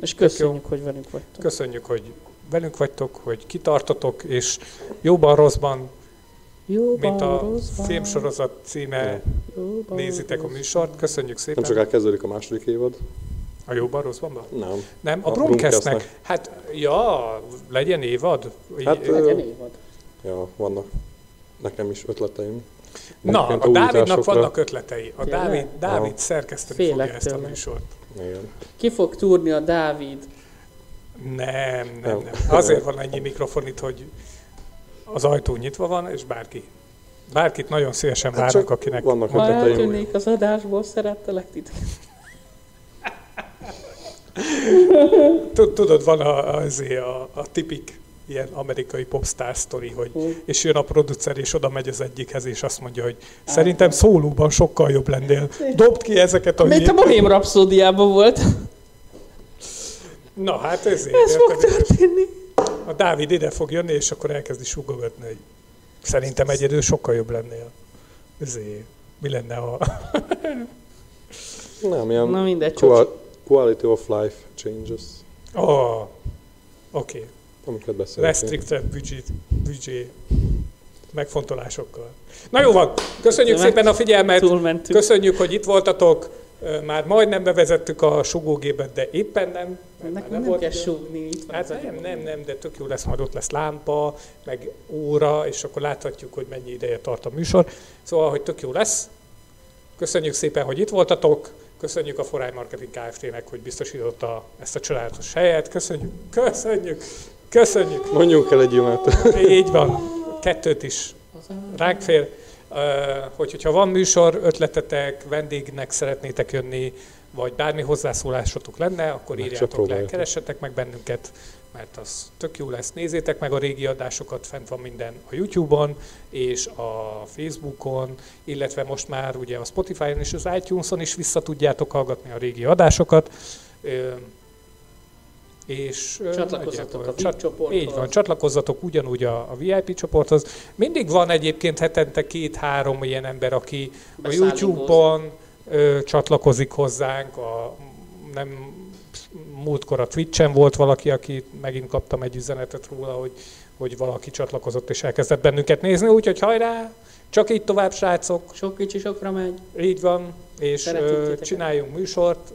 És köszönjük, hogy velünk vagytok. Köszönjük, hogy velünk vagytok, hogy kitartotok, és jóban, rosszban, Jó, mint a rosszban, filmsorozat címe, jóban, nézitek a rosszban. műsort. Köszönjük szépen. Nem csak elkezdődik a második évad. A jóban, rosszban? Nem. Nem, a, A Bromcastnek. Hát, ja, legyen évad. Hát, ö, Legyen évad. Ja, vannak nekem is ötleteim. Na, a Dávidnak vannak ötletei. A Tényleg? Dávid, Dávid Aha. szerkeszteni Félek fogja ezt a műsort. Igen. Ki fog túrni a Dávid? Nem, nem, Nem. nem. Azért van ennyi mikrofon itt, hogy az ajtó nyitva van, és bárki. Bárkit nagyon szívesen Hát várunk, akinek... vannak Ha eltűnnék az adásból, szerettelek titeket. Tud- Tudod, van a, azért a, a tipik ilyen amerikai popstar sztori, hogy Hogy? és jön a producer, és oda megy az egyikhez, és azt mondja, hogy szerintem szólóban sokkal jobb lennél. Dobd ki ezeket a Mint a. Bohém Rhapsódiában volt. Na hát ezért. Ez fog történni. A Dávid ide fog jönni, és akkor elkezdi sugogatni, hogy szerintem egyedül sokkal jobb lennél. Ezért. Mi lenne, ha... Nem, ilyen Na mindegy, quality of life changes, Oh, oké. Okay. Amiket beszéltünk. Restricted budget, budget megfontolásokkal. Na jó van, köszönjük szépen a figyelmet, köszönjük, hogy itt voltatok. Már majdnem bevezettük a sugógépet, de éppen nem. Nekünk nem volt kell súgni, itt van Hát nem, nem, nem, de tök jó lesz, majd ott lesz lámpa, meg óra, és akkor láthatjuk, hogy mennyi ideje tart a műsor. Szóval, hogy tök jó lesz. Köszönjük szépen, hogy itt voltatok. Köszönjük a Foráj Marketing Kft-nek, hogy biztosította ezt a csodálatos helyet. Köszönjük, köszönjük, köszönjük. Mondjunk el egy jönnet. Így van, kettőt is ránk fér. Hogy, hogyha van műsor, ötletetek, vendégnek szeretnétek jönni, vagy bármi hozzászólásotok lenne, akkor se írjátok le, keressetek meg bennünket, mert az tök jó lesz. Nézzétek meg a régi adásokat, fent van minden a YouTube-on, és a Facebookon, illetve most már ugye a Spotify-on és az iTunes-on is vissza tudjátok hallgatni a régi adásokat. És Csatlakozzatok a VIP csoporthoz. Így van, csatlakozzatok ugyanúgy a, a VIP csoporthoz. Mindig van egyébként hetente két-három ilyen ember, aki a. YouTube-on ö, csatlakozik hozzánk, a, nem múltkor a Twitch-en volt valaki, aki megint kaptam egy üzenetet róla, hogy, hogy valaki csatlakozott és elkezdett bennünket nézni, úgyhogy hajrá, csak így tovább, srácok, Sok kicsi sokra megy. így van, és ö, csináljunk műsort,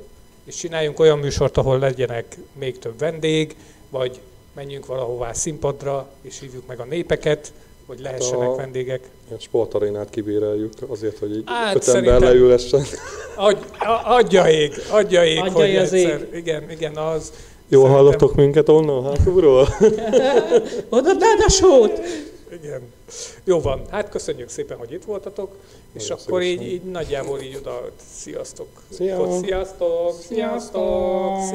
és csináljunk olyan műsort, ahol legyenek még több vendég, vagy menjünk valahová színpadra, és hívjuk meg a népeket, hogy lehessenek a- vendégek. Ilyen sportarénát kibéreljük azért, hogy így Hát, öt ember leülessen. Adj, adja ég, adja ég, Adja hogy ég az egyszer, igen, igen, az. Jól Szerintem- hallottok minket onnan, hátulról? [LAUGHS] Oda a sót! Igen. Jó van, hát köszönjük szépen, hogy itt voltatok, és Nagyon akkor így, így nagyjából így oda, sziasztok. Szia. Sziasztok! Sziasztok! Sziasztok!